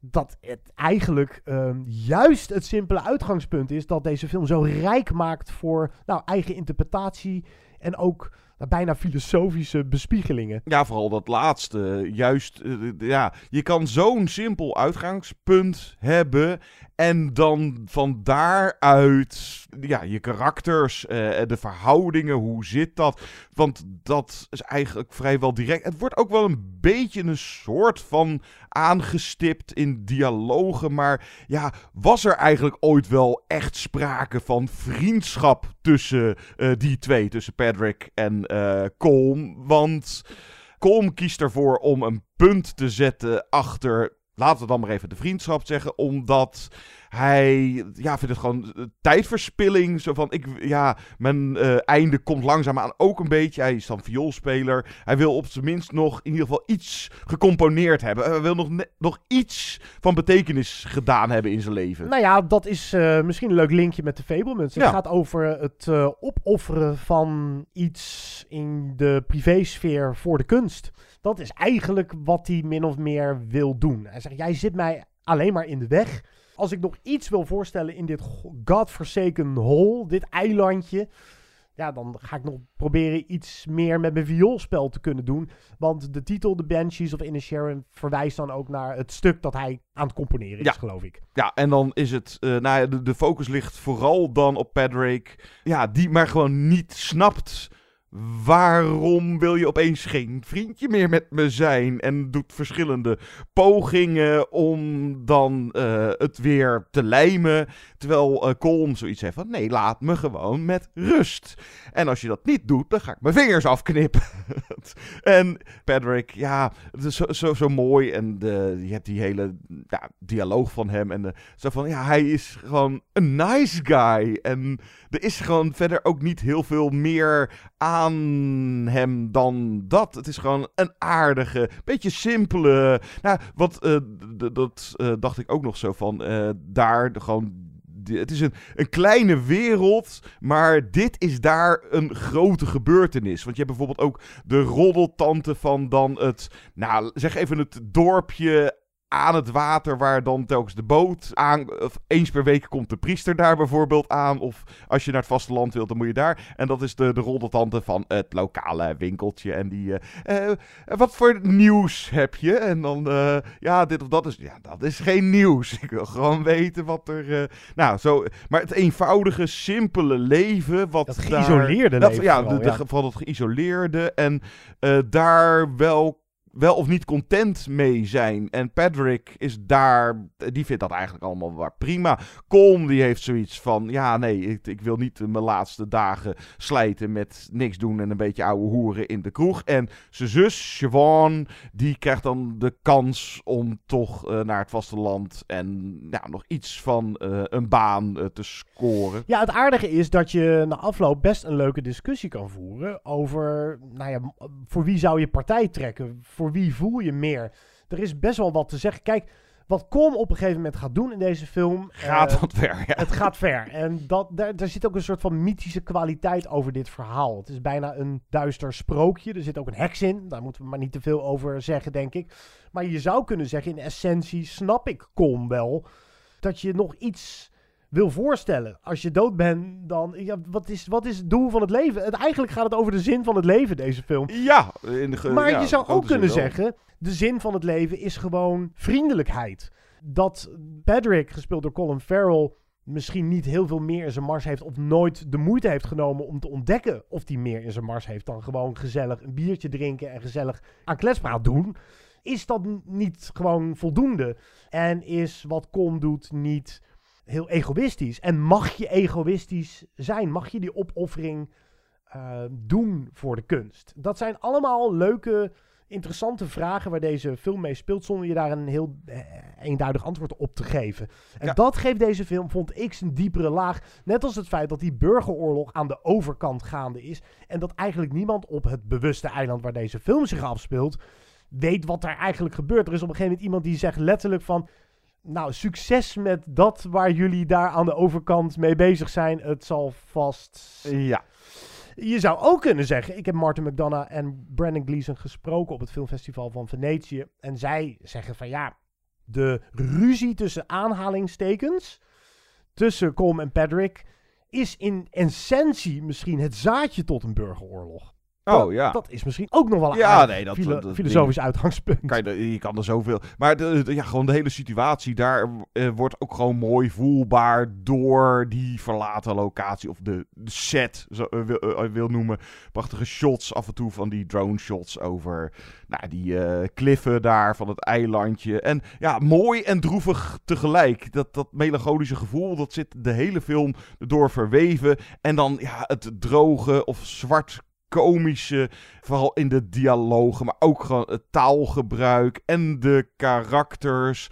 Dat het eigenlijk ehm, juist het simpele uitgangspunt is dat deze film zo rijk maakt voor nou, eigen interpretatie en ook bijna filosofische bespiegelingen. Ja, vooral dat laatste. Juist, eh, ja, je kan zo'n simpel uitgangspunt hebben. En dan van daaruit, ja, je karakters, eh, de verhoudingen, hoe zit dat? Want dat is eigenlijk vrijwel direct. Het wordt ook wel een beetje een soort van aangestipt in dialogen. Maar ja, was er eigenlijk ooit wel echt sprake van vriendschap tussen eh, die twee, tussen Patrick en eh Colm? Want Colm kiest ervoor om een punt te zetten achter. Laten we dan maar even de vriendschap zeggen. Omdat hij. Ja, vindt het gewoon eh, tijdverspilling. Zo van. Ik, ja, mijn eh, einde komt langzaamaan ook een beetje. Hij is dan vioolspeler. Hij wil op zijn minst nog in ieder geval iets gecomponeerd hebben. Hij wil nog, nog iets van betekenis gedaan hebben in zijn leven. Nou ja, dat is eh, misschien een leuk linkje met de Fablemans. Het Ja. gaat over het opofferen van iets in de privésfeer voor de kunst. Dat is eigenlijk wat hij min of meer wil doen. Hij zegt, jij zit mij alleen maar in de weg. Als ik nog iets wil voorstellen in dit go- godforsaken hole, dit eilandje... Ja, dan ga ik nog proberen iets meer met mijn vioolspel te kunnen doen. Want de titel The Banshees of Inisherin verwijst dan ook naar het stuk dat hij aan het componeren is, Ja. geloof ik. Ja, en dan is het, eh, nou ja, de, de focus ligt vooral dan op Patrick. Ja, die maar gewoon niet snapt. Waarom wil je opeens geen vriendje meer met me zijn? En doet verschillende pogingen om dan eh, het weer te lijmen. Terwijl eh Colm zoiets heeft van: nee, laat me gewoon met rust. En als je dat niet doet, dan ga ik mijn vingers afknippen. en Patrick, ja, het is zo, zo, zo mooi. En de, je hebt die hele ja, dialoog van hem. En zo van, ja, hij is gewoon een nice guy. En er is gewoon verder ook niet heel veel meer aan hem dan dat. Het is gewoon een aardige, beetje simpele. Nou, wat eh, dat eh, dacht ik ook nog zo van. daar gewoon. Het is een, een kleine wereld, maar dit is daar een grote gebeurtenis. Want je hebt bijvoorbeeld ook de roddeltante van dan het, nou zeg even het dorpje aan het water waar dan telkens de boot aan... Of eens per week komt de priester daar bijvoorbeeld aan. Of als je naar het vasteland wilt, dan moet je daar. En dat is de, de roddeltante van het lokale winkeltje. En die... eh, eh, wat voor nieuws heb je? En dan... eh, ja, dit of dat is... Ja, dat is geen nieuws. Ik wil gewoon weten wat er... nou, zo... Maar het eenvoudige, simpele leven... Wat Dat daar- geïsoleerde dat- leven Ja, de, de, ja. vooral het geïsoleerde. En daar wel wel of niet content mee zijn. En Patrick is daar, die vindt dat eigenlijk allemaal wel prima. Colm die heeft zoiets van, ja nee, ik, ik wil niet mijn laatste dagen slijten met niks doen en een beetje ouwe hoeren in de kroeg. En zijn zus, Siobhan, die krijgt dan de kans om toch eh, naar het vasteland en ja, nog iets van eh, een baan eh, te scoren. Ja, het aardige is dat je na afloop best een leuke discussie kan voeren over, nou ja, voor wie zou je partij trekken? Voor wie voel je meer? Er is best wel wat te zeggen. Kijk, wat Colm op een gegeven moment gaat doen in deze film... Gaat eh, wat ver, ja. Het gaat ver. En dat, daar, daar zit ook een soort van mythische kwaliteit over dit verhaal. Het is bijna een duister sprookje. Er zit ook een heks in. Daar moeten we maar niet te veel over zeggen, denk ik. Maar je zou kunnen zeggen, in essentie snap ik Colm wel... dat je nog iets wil voorstellen. Als je dood bent, dan... Ja, wat, is, wat is het doel van het leven? Het, eigenlijk gaat het over de zin van het leven, deze film. Ja, in de Maar ja, je zou ook kunnen zeggen, de zin van het leven is gewoon vriendelijkheid. Dat Patrick, gespeeld door Colin Farrell, misschien niet heel veel meer in zijn mars heeft of nooit de moeite heeft genomen om te ontdekken of hij meer in zijn mars heeft dan gewoon gezellig een biertje drinken en gezellig aan kletspraat doen. Is dat niet gewoon voldoende? En is wat Colm doet niet heel egoïstisch. En mag je egoïstisch zijn? Mag je die opoffering uh, doen voor de kunst? Dat zijn allemaal leuke, interessante vragen waar deze film mee speelt, zonder je daar een heel uh, eenduidig antwoord op te geven. En ja. dat geeft deze film, vond ik, zijn diepere laag. Net als het feit dat die burgeroorlog aan de overkant gaande is. En dat eigenlijk niemand op het bewuste eiland waar deze film zich afspeelt, weet wat er eigenlijk gebeurt. Er is op een gegeven moment iemand die zegt letterlijk van. Nou, succes met dat waar jullie daar aan de overkant mee bezig zijn. Het zal vast. Ja. Je zou ook kunnen zeggen, ik heb Martin McDonough en Brandon Gleeson gesproken op het filmfestival van Venetië. En zij zeggen van ja, de ruzie tussen aanhalingstekens, tussen Colm en Patrick, is in essentie misschien het zaadje tot een burgeroorlog. Oh dat, ja. Dat is misschien ook nog wel een ja, nee, dat, filo dat, filosofisch uitgangspunt. Kan je, je, kan er zoveel. Maar de, de, ja, gewoon de hele situatie daar uh, wordt ook gewoon mooi voelbaar door die verlaten locatie. Of de, de set, zo uh, wil, uh, wil, noemen. Prachtige shots af en toe van die drone shots over nou, die kliffen daar van het eilandje. En ja, mooi en droevig tegelijk. Dat, dat melancholische gevoel, dat zit de hele film door verweven. En dan ja, het droge of zwart komische, vooral in de dialogen, maar ook gewoon het taalgebruik en de karakters.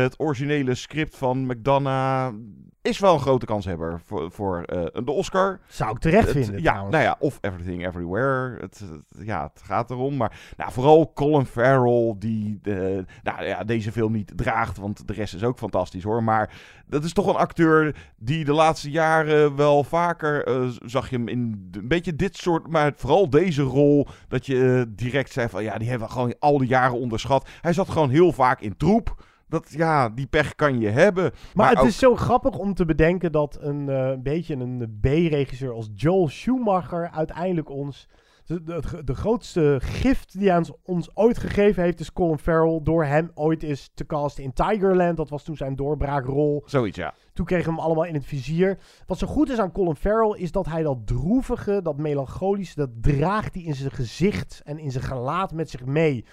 Het originele script van McDonough is wel een grote kanshebber voor, voor uh, de Oscar. Zou ik terecht het, vinden. Ja, trouwens. nou ja, of Everything Everywhere. Het, het, ja, het gaat erom. Maar nou, vooral Colin Farrell, die de, nou, ja, deze film niet draagt, want de rest is ook fantastisch hoor. Maar dat is toch een acteur die de laatste jaren wel vaker uh, zag je hem in een beetje dit soort, maar vooral deze rol, dat je uh, direct zei van ja, die hebben we gewoon al die jaren onderschat. Hij zat gewoon heel vaak in troep. Dat, ja, die pech kan je hebben. Maar, Maar, het ook- is zo grappig om te bedenken dat een eh, beetje een B-regisseur als Joel Schumacher uiteindelijk ons... De, de, de grootste gift die hij ons, ons ooit gegeven heeft is Colin Farrell. Door hem ooit is te casten in Tigerland. Dat was toen zijn doorbraakrol. Zoiets, ja. Toen kregen we hem allemaal in het vizier. Wat zo goed is aan Colin Farrell is dat hij dat droevige, dat melancholische, dat draagt hij in zijn gezicht en in zijn gelaat met zich mee.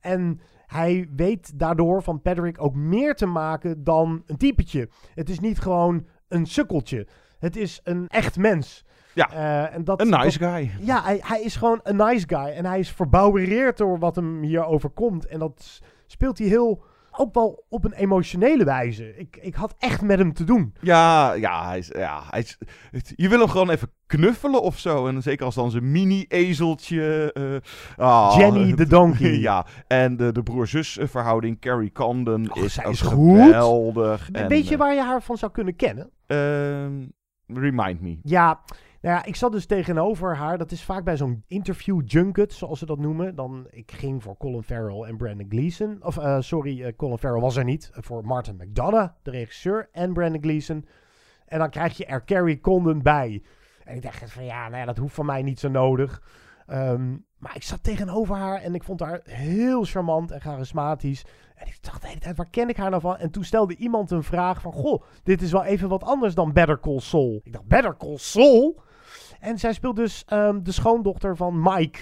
En hij weet daardoor van Patrick ook meer te maken dan een typetje. Het is niet gewoon een sukkeltje. Het is een echt mens. Ja, Eh, en dat, een nice dat- guy. Ja, hij, hij is gewoon een nice guy. En hij is verbouwereerd door wat hem hier overkomt. En dat speelt hij heel, ook wel op een emotionele wijze. Ik, ik had echt met hem te doen. Ja, ja, hij is, ja hij is, het- je wil hem gewoon even knuffelen of zo. En zeker als dan zijn mini-ezeltje. eh, ah, Jenny de donkey. ja, en de, de broer-zus verhouding, Carrie Condon, is zij ook is goed. geweldig. En, Weet je eh, waar je haar van zou kunnen kennen? ehm, remind me. Ja, nou ja, ik zat dus tegenover haar. Dat is vaak bij zo'n interview junket, zoals ze dat noemen. Dan, ik ging voor Colin Farrell en Brandon Gleeson. Of, eh, sorry, eh, Colin Farrell was er niet. Eh, voor Martin McDonough, de regisseur, en Brandon Gleeson. En dan krijg je er Carrie Condon bij. En ik dacht van, ja, nou dat hoeft van mij niet zo nodig. Ehm, maar ik zat tegenover haar en ik vond haar heel charmant en charismatisch. En ik dacht de hele tijd, waar ken ik haar nou van? En toen stelde iemand een vraag van, goh, dit is wel even wat anders dan Better Call Saul. Ik dacht, Better Call Saul? En zij speelt dus ehm, de schoondochter van Mike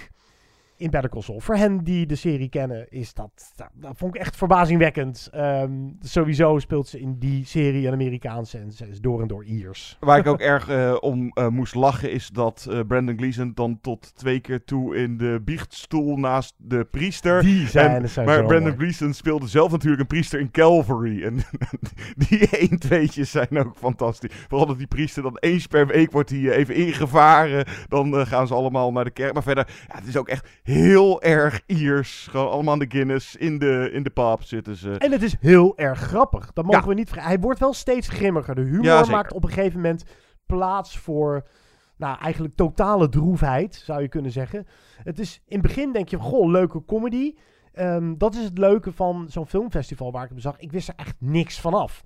in Better Call Saul. Voor hen die de serie kennen, is dat, dat, dat vond ik echt verbazingwekkend. Ehm, sowieso speelt ze in die serie een Amerikaanse en ze is door en door Iers. Waar ik ook erg eh, om eh, moest lachen is dat eh, Brandon Gleeson dan tot twee keer toe in de biechtstoel naast de priester. Die scènes En- zijn Maar Brandon mooi. Gleeson speelde zelf natuurlijk een priester in Calvary. En die één tweetjes zijn ook fantastisch. Vooral dat die priester dan eens per week wordt hij even ingevaren. Dan gaan ze allemaal naar de kerk. Maar verder, ja, het is ook echt heel erg Iers. Gewoon allemaal aan de Guinness. In de, in de pub zitten ze. En het is heel erg grappig. Dat mogen Ja. we niet vergeten. Hij wordt wel steeds grimmiger. De humor Ja, maakt op een gegeven moment plaats voor... Nou, eigenlijk totale droefheid, zou je kunnen zeggen. Het is in het begin denk je, goh, leuke comedy. Ehm, dat is het leuke van zo'n filmfestival waar ik hem zag. Ik wist er echt niks van af.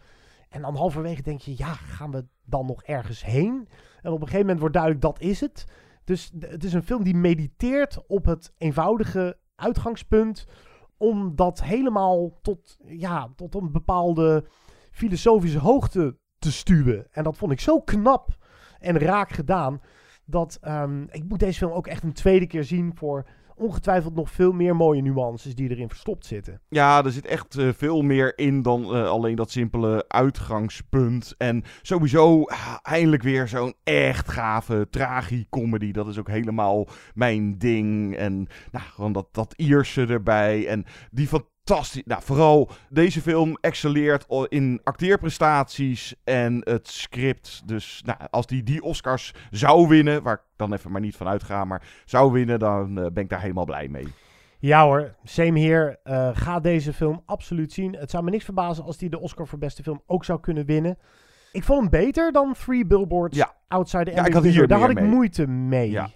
En dan halverwege denk je, ja, gaan we dan nog ergens heen? En op een gegeven moment wordt duidelijk, dat is het. Dus het is een film die mediteert op het eenvoudige uitgangspunt om dat helemaal tot, ja, tot een bepaalde filosofische hoogte te stuwen. En dat vond ik zo knap en raak gedaan. Dat ehm, ik moet deze film ook echt een tweede keer zien voor ongetwijfeld nog veel meer mooie nuances die erin verstopt zitten. Ja, er zit echt eh, veel meer in dan eh, alleen dat simpele uitgangspunt. En sowieso ah, eindelijk weer zo'n echt gave tragicomedy. Dat is ook helemaal mijn ding. En nou, gewoon dat, dat Ierse erbij. En die fantastisch. Nou, vooral deze film excelleert in acteerprestaties en het script. Dus nou, als die die Oscars zou winnen, waar ik dan even maar niet van uitga, maar zou winnen, dan eh, ben ik daar helemaal blij mee. Ja hoor, same hier. Eh, ga deze film absoluut zien. Het zou me niks verbazen als hij de Oscar voor beste film ook zou kunnen winnen. Ik vond hem beter dan Three Billboards Ja. Outside the Ja, ik had hier. Daar had ik mee. moeite mee. Ja.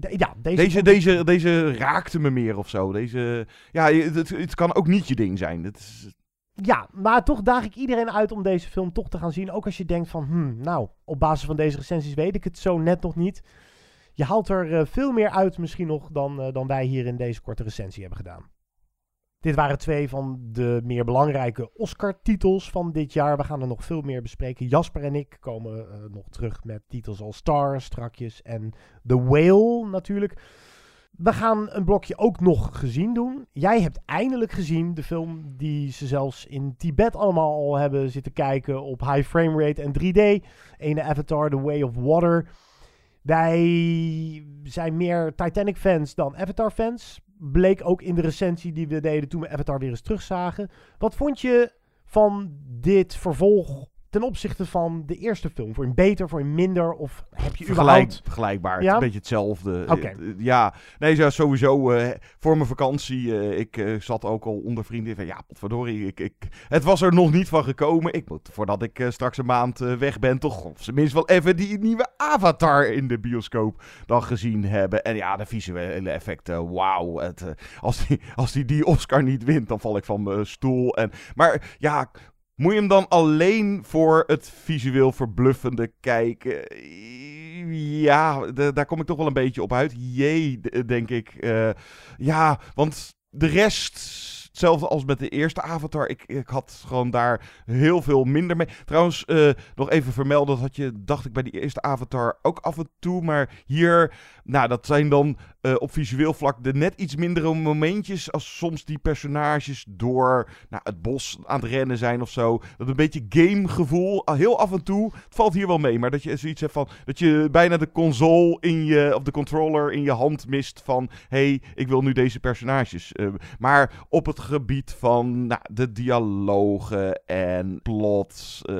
De- ja, deze, Deze, deze, deze raakte me meer of zo. Deze, ja, het, het kan ook niet je ding zijn. Het is, Ja, maar toch daag ik iedereen uit om deze film toch te gaan zien. Ook als je denkt van, hmm, nou, op basis van deze recensies weet ik het zo net nog niet. Je haalt er eh, veel meer uit misschien nog dan, eh, dan wij hier in deze korte recensie hebben gedaan. Dit waren twee van de meer belangrijke Oscar-titels van dit jaar. We gaan er nog veel meer bespreken. Jasper en ik komen eh, nog terug met titels als Star, strakjes en The Whale natuurlijk. We gaan een blokje ook nog gezien doen. Jij hebt eindelijk gezien de film die ze zelfs in Tibet allemaal al hebben zitten kijken op high frame rate en 3D. Ene Avatar, The Way of Water. Wij zijn meer Titanic fans dan Avatar fans. Bleek ook in de recensie die we deden toen we Avatar weer eens terugzagen. Wat vond je van dit vervolg ten opzichte van de eerste film? Voor een beter, voor een minder? Of heb je überhaupt... vergelijkbaar. Ja? Een beetje hetzelfde. Eh, eh, ja, nee, ja, sowieso. eh, voor mijn vakantie, ik zat ook al onder vrienden van, ja, potverdorie, ik, ik, het was er nog niet van gekomen. Ik moet, voordat ik straks een maand weg ben, toch op zijn minst wel even die nieuwe Avatar in de bioscoop dan gezien hebben. En ja, de visuele effecten, wauw. Het, als, die, als die die Oscar niet wint, dan val ik van mijn stoel. En, maar ja, moet je hem dan alleen voor het visueel verbluffende kijken? Ja, daar kom ik toch wel een beetje op uit. Jee, denk ik. Eh, ja, want de rest, hetzelfde als met de eerste Avatar, ik, ik had gewoon daar heel veel minder mee. Trouwens, eh, nog even vermelden, dat had je, dacht ik, bij die eerste Avatar ook af en toe. Maar hier, nou, dat zijn dan eh, op visueel vlak de net iets mindere momentjes. Als soms die personages door nou, het bos aan het rennen zijn of zo. Dat een beetje gamegevoel, heel af en toe. Het valt hier wel mee, maar dat je zoiets hebt van... Dat je bijna de console in je, of de controller in je hand mist van... hey, ik wil nu deze personages. Eh, maar op het gebied van nou, de dialogen en plots... eh,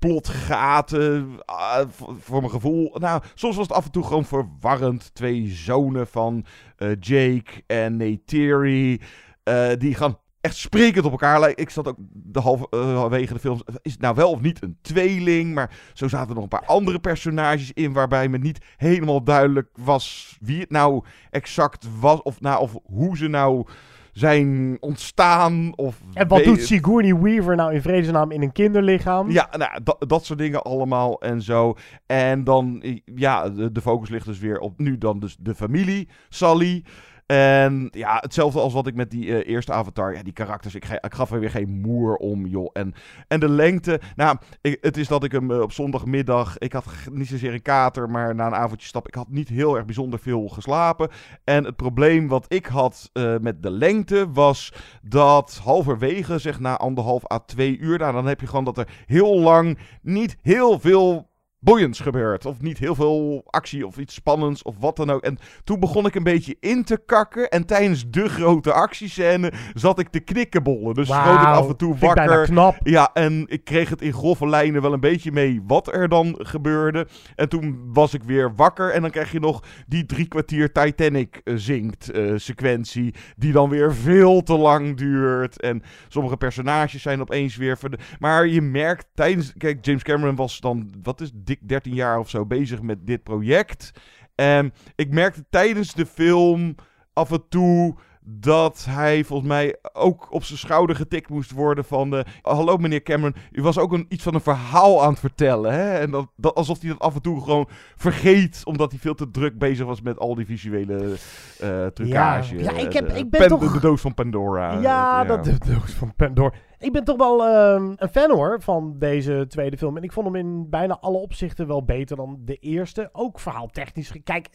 plotgaten, ah, voor, mijn gevoel. Nou, soms was het af en toe gewoon verwarrend. Twee zonen van eh, Jake en Neytiri, eh die gaan echt sprekend op elkaar lijken. Ik zat ook de eh, halverwege de film. Is het nou wel of niet een tweeling? Maar zo zaten er nog een paar andere personages in. Waarbij me niet helemaal duidelijk was wie het nou exact was. Of, nou, of hoe ze nou zijn ontstaan. Of En wat doet Sigourney Weaver nou in vredesnaam in een kinderlichaam? ja, nou, dat, dat soort dingen allemaal en zo. En dan, ja, de, de focus ligt dus weer op nu dan dus de familie, Sally. En ja, hetzelfde als wat ik met die eh, eerste avatar. Ja, die karakters, ik, ik gaf er weer geen moer om, joh. En, en de lengte, nou, het is dat ik hem eh, op zondagmiddag... Ik had niet zozeer een kater, maar na een avondje stap... Ik had niet heel erg bijzonder veel geslapen. En het probleem wat ik had eh, met de lengte was dat halverwege, zeg na anderhalf à twee uur... Nou, dan heb je gewoon dat er heel lang niet heel veel boeiends gebeurt. Of niet heel veel actie of iets spannends of wat dan ook. En toen begon ik een beetje in te kakken. En tijdens de grote actiescène zat ik te knikkenbollen. Dus Wauw, schoot ik af en toe wakker. knap. Ja, en ik kreeg het in grove lijnen wel een beetje mee wat er dan gebeurde. En toen was ik weer wakker. En dan krijg je nog die drie kwartier Titanic eh, zingt eh, sequentie. Die dan weer veel te lang duurt. En sommige personages zijn opeens weer... Maar je merkt tijdens... Kijk, James Cameron was dan, wat is dik 13 jaar of zo bezig met dit project. En ik merkte tijdens de film af en toe dat hij volgens mij ook op zijn schouder getikt moest worden van... eh, Hallo meneer Cameron, u was ook een, iets van een verhaal aan het vertellen. Hè? En dat, dat, alsof hij dat af en toe gewoon vergeet... omdat hij veel te druk bezig was met al die visuele eh trucage. Ja, ik heb- De- ik ben Pen- toch- De, de doos van Pandora. Ja, eh, dat de doos van Pandora. Ik ben toch wel ehm, een fan hoor van deze tweede film. En ik vond hem in bijna alle opzichten wel beter dan de eerste. Ook verhaaltechnisch. Kijk,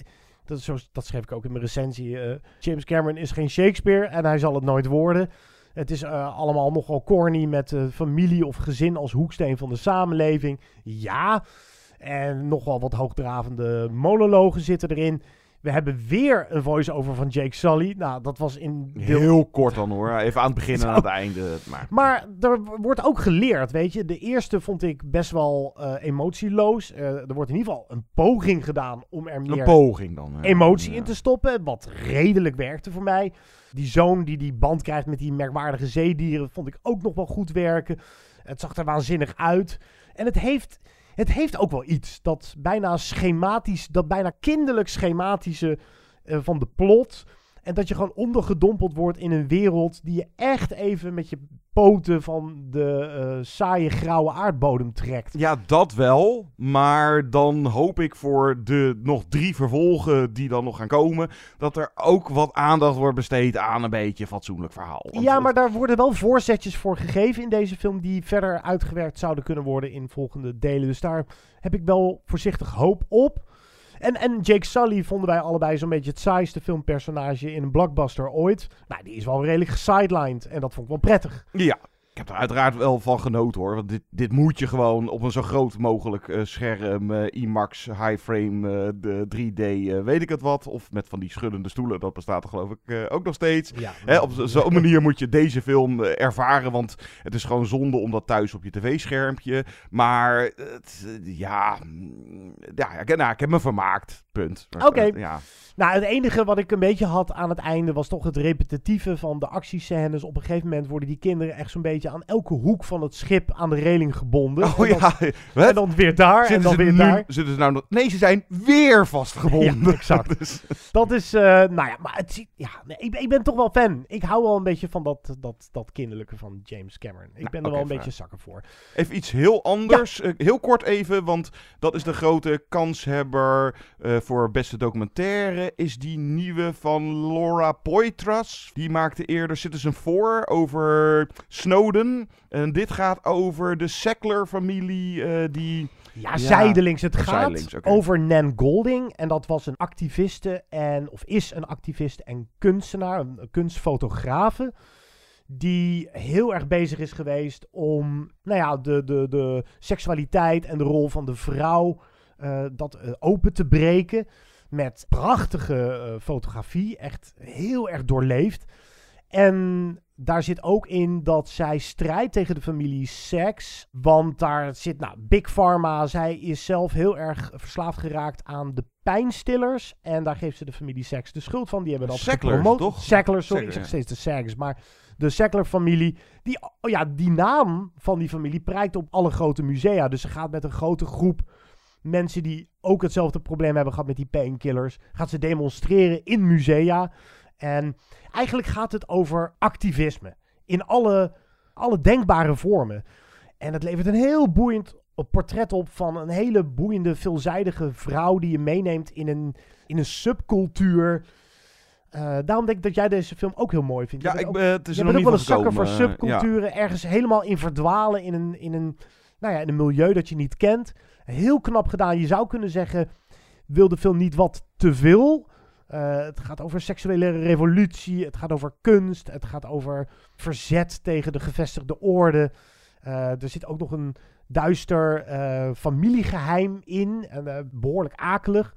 Dat, is dat schreef ik ook in mijn recensie. eh, James Cameron is geen Shakespeare en hij zal het nooit worden. Het is eh, allemaal nogal corny met eh, familie of gezin als hoeksteen van de samenleving. Ja, en nogal wat hoogdravende monologen zitten erin. We hebben weer een voice-over van Jake Sully. Nou, dat was in deel Heel kort dan hoor. Even aan het begin en aan het einde. Maar maar er wordt ook geleerd, weet je. De eerste vond ik best wel eh, emotieloos. Eh, er wordt in ieder geval een poging gedaan om er meer een poging dan. ja. emotie Ja. in te stoppen. Wat redelijk werkte voor mij. Die zoon die die band krijgt met die merkwaardige zeedieren... vond ik ook nog wel goed werken. Het zag er waanzinnig uit. En het heeft, het heeft ook wel iets. Dat bijna schematisch... Dat bijna kinderlijk schematische eh, van de plot... En dat je gewoon ondergedompeld wordt in een wereld die je echt even met je poten van de eh, saaie grauwe aardbodem trekt. Ja, dat wel. Maar dan hoop ik voor de nog drie vervolgen die dan nog gaan komen... dat er ook wat aandacht wordt besteed aan een beetje fatsoenlijk verhaal. Want Ja, maar daar worden wel voorzetjes voor gegeven in deze film die verder uitgewerkt zouden kunnen worden in volgende delen. Dus daar heb ik wel voorzichtig hoop op. En, en Jake Sully vonden wij allebei zo'n beetje het saaiste filmpersonage in een blockbuster ooit. Nou, die is wel redelijk gesidelined en dat vond ik wel prettig. Ja, ik heb er uiteraard wel van genoten hoor. Want dit, dit moet je gewoon op een zo groot mogelijk eh, scherm, eh, IMAX, high frame, eh, de 3D, eh, weet ik het wat. Of met van die schuddende stoelen, dat bestaat er geloof ik ook nog steeds. Ja, Hè, op zo- zo'n manier moet je deze film ervaren, want het is gewoon zonde om dat thuis op je tv-schermpje. Maar het, ja, mm, ja ik, nou, ik heb me vermaakt, punt. Oké. Ja. Nou, het enige wat ik een beetje had aan het einde was toch het repetitieve van de actiescènes. Op een gegeven moment worden die kinderen echt zo'n beetje aan elke hoek van het schip aan de reling gebonden. Oh En dan- ja, wat? En dan weer daar en dan weer nu- daar. Zitten ze nou nog... Nee, ze zijn weer vastgebonden. Ja, exact. Dus- Dat is, eh, nou ja, maar het, ziet- ja, nee, ik, ben- ik ben toch wel fan. Ik hou wel een beetje van dat, dat, dat kinderlijke van James Cameron. Ik Nou, ben er wel een beetje zakker voor. Even iets heel anders. Eh, heel kort even, want dat is de grote kanshebber eh, voor beste documentaire. Is die nieuwe van Laura Poitras. Die maakte eerder Citizen 4 over Snowden. En dit gaat over de Sackler-familie eh, die... Ja, zijdelings. Het gaat zijdelings, over Nan Golding. En dat was een activiste en, of is een activist en kunstenaar, een kunstfotografe. Die heel erg bezig is geweest om nou ja, de, de, de seksualiteit en de rol van de vrouw dat eh, open te breken. Met prachtige eh, fotografie. Echt heel erg doorleefd. En daar zit ook in dat zij strijdt tegen de familie seks. Want daar zit, nou, Big Pharma. Zij is zelf heel erg verslaafd geraakt aan de pijnstillers. En daar geeft ze de familie seks de schuld van. Die hebben dat gepromoot. toch? Sackler, sorry, Sackler, ik zeg ja. steeds de Sags. Maar de Sackler-familie, die, oh ja, die naam van die familie prijkt op alle grote musea. Dus ze gaat met een grote groep mensen die ook hetzelfde probleem hebben gehad met die painkillers, gaat ze demonstreren in musea. En eigenlijk gaat het over activisme in alle, alle denkbare vormen. En het levert een heel boeiend portret op van een hele boeiende, veelzijdige vrouw die je meeneemt in een, in een subcultuur. Eh, daarom denk ik dat jij deze film ook heel mooi vindt. Ja, ik ook- ben- het is nog ook wel een zakker voor eh, subculturen. Ergens helemaal in verdwalen in een, in, een, nou ja, in een milieu dat je niet kent. Heel knap gedaan. Je zou kunnen zeggen, wil de film niet wat te veel? Eh, het gaat over seksuele revolutie. Het gaat over kunst. Het gaat over verzet tegen de gevestigde orde. Eh, er zit ook nog een duister eh, familiegeheim in. En, eh, behoorlijk akelig.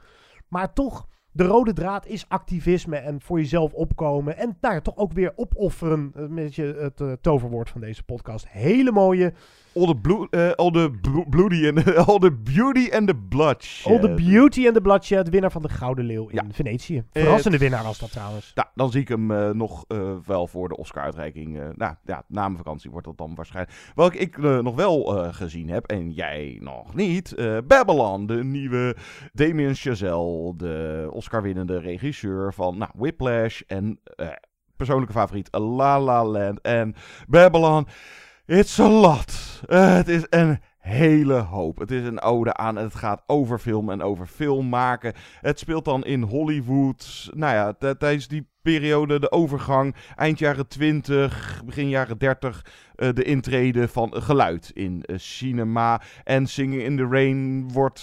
Maar toch, de rode draad is activisme en voor jezelf opkomen. En nou ja, toch ook weer opofferen. Een beetje het toverwoord van deze podcast. Hele mooie. All the, blue, eh, all the blo- bloody and all the beauty and the bloodshed. All the Beauty and the Bloodshed, winnaar van de Gouden Leeuw in Ja. Venetië. Eh, Verrassende winnaar was dat trouwens. Nou, dan zie ik hem eh, nog wel voor de Oscar-uitreiking. nou ja, na mijn vakantie wordt dat dan waarschijnlijk. Welke ik nog wel gezien heb, en jij nog niet. Babylon, de nieuwe Damien Chazelle, de Oscar-winnende regisseur van nou, Whiplash en persoonlijke favoriet La La Land en Babylon. It's a lot. Eh, het is een hele hoop. Het is een ode aan. Het gaat over film en over film maken. Het speelt dan in Hollywood. Nou ja, tijdens die periode, de overgang, eind jaren 20, begin jaren 30, eh, de intrede van geluid in eh, cinema. En Singing in the Rain wordt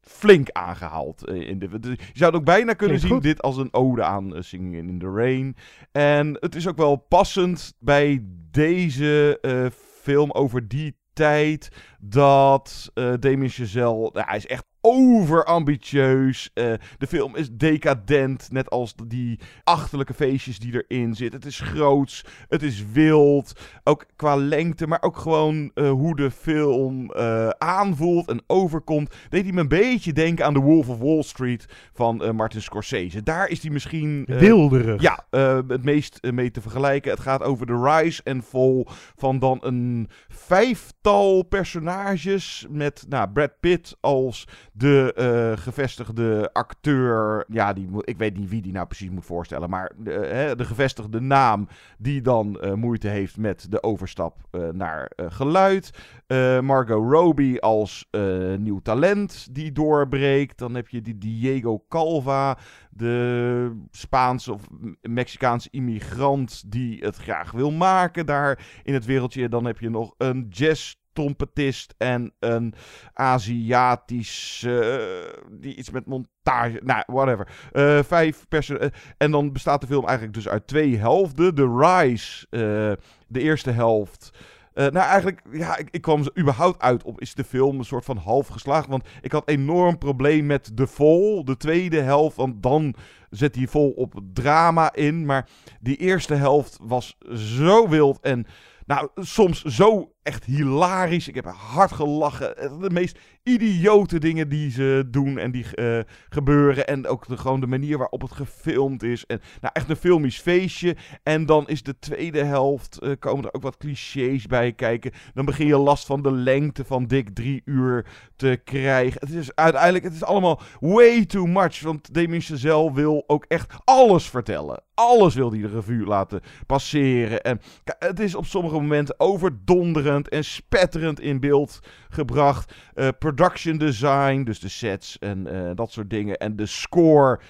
flink aangehaald. eh, in de, je zou het ook bijna kunnen zien, goed. dit als een ode aan Singing in the Rain. En het is ook wel passend bij deze eh, film over die tijd dat eh Damien Chazelle, nou, hij is echt overambitieus. Eh, de film is decadent, net als die achterlijke feestjes die erin zitten. Het is groots, het is wild, ook qua lengte, maar ook gewoon eh, hoe de film eh, aanvoelt en overkomt. Deed hij me een beetje denken aan The Wolf of Wall Street van Martin Scorsese. Daar is hij misschien... Wilderig. Ja, het meest mee te vergelijken. Het gaat over de rise en fall van dan een vijftal personages met nou, Brad Pitt als de eh, gevestigde acteur. Ja, die, ik weet niet wie die nou precies moet voorstellen, maar de, hè, de gevestigde naam die dan eh, moeite heeft met de overstap eh, naar eh, geluid. Eh, Margot Robbie als eh, nieuw talent die doorbreekt. Dan heb je die Diego Calva, de Spaanse of Mexicaanse immigrant die het graag wil maken daar in het wereldje. Dan heb je nog een jazz trompetist en een Aziatisch, eh, die iets met montage, nou, whatever. Eh, vijf personen. en dan bestaat de film eigenlijk dus uit twee helften. The Rise, eh, de eerste helft. Eh, nou, eigenlijk, ja, ik, ik kwam er überhaupt uit op, is de film een soort van half geslaagd. Want ik had enorm probleem met de vol, de tweede helft. Want dan zet hij vol op drama in. Maar die eerste helft was zo wild en nou, soms zo echt hilarisch. Ik heb hard gelachen. De meest idiote dingen die ze doen en die eh, gebeuren. En ook de, gewoon de manier waarop het gefilmd is. En nou, echt een filmisch feestje. En dan is de tweede helft, eh, komen er ook wat clichés bij kijken. Dan begin je last van de lengte van dik drie uur te krijgen. Het is uiteindelijk, het is allemaal way too much. Want Damien Chazelle wil ook echt alles vertellen. Alles wil hij de revue laten passeren. En het is op sommige momenten overdonderend en spetterend in beeld gebracht. Eh, production design, dus de sets en eh, dat soort dingen. En de score.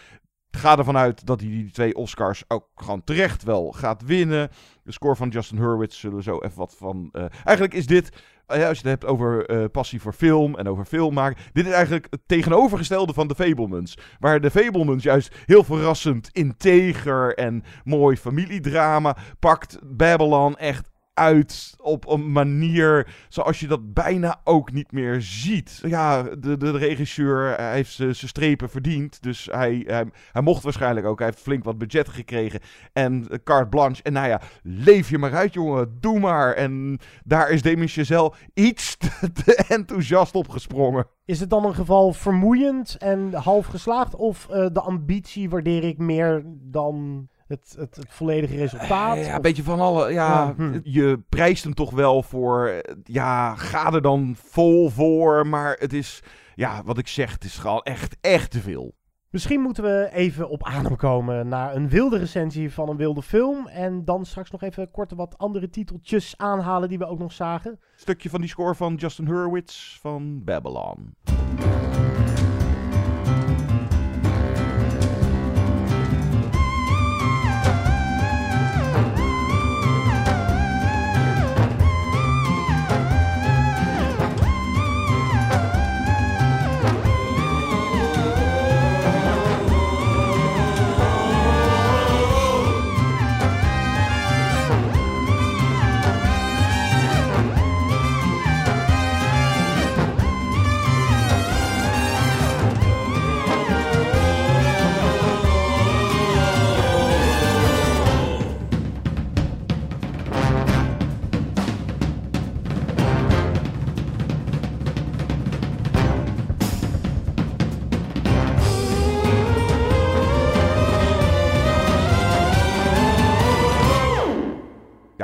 Ga ervan uit dat hij die twee Oscars ook gewoon terecht wel gaat winnen. De score van Justin Hurwitz zullen zo even wat van. eh, eigenlijk is dit. als je het hebt over passie voor film en over film maken. Dit is eigenlijk het tegenovergestelde van de Fablemans. Waar de Fablemans juist heel verrassend integer en mooi familiedrama pakt. Babylon echt uit op een manier zoals je dat bijna ook niet meer ziet. Ja, de, de, regisseur hij heeft zijn strepen verdiend. Dus hij, hij, mocht waarschijnlijk ook. Hij heeft flink wat budget gekregen. En eh, carte blanche. En nou ja, leef je maar uit, jongen. Doe maar. En daar is Damien Chazelle iets te, te enthousiast op gesprongen. Is het dan een geval vermoeiend en half geslaagd? Of eh, de ambitie waardeer ik meer dan het, het, het volledige resultaat? Ja, Of- een beetje van alle. Ja, hm. je prijst hem toch wel voor. Ja, ga er dan vol voor. Maar het is. Ja, wat ik zeg, het is gewoon echt, echt te veel. Misschien moeten we even op adem komen naar een wilde recensie van een wilde film. En dan straks nog even kort wat andere titeltjes aanhalen die we ook nog zagen. Stukje van die score van Justin Hurwitz van Babylon.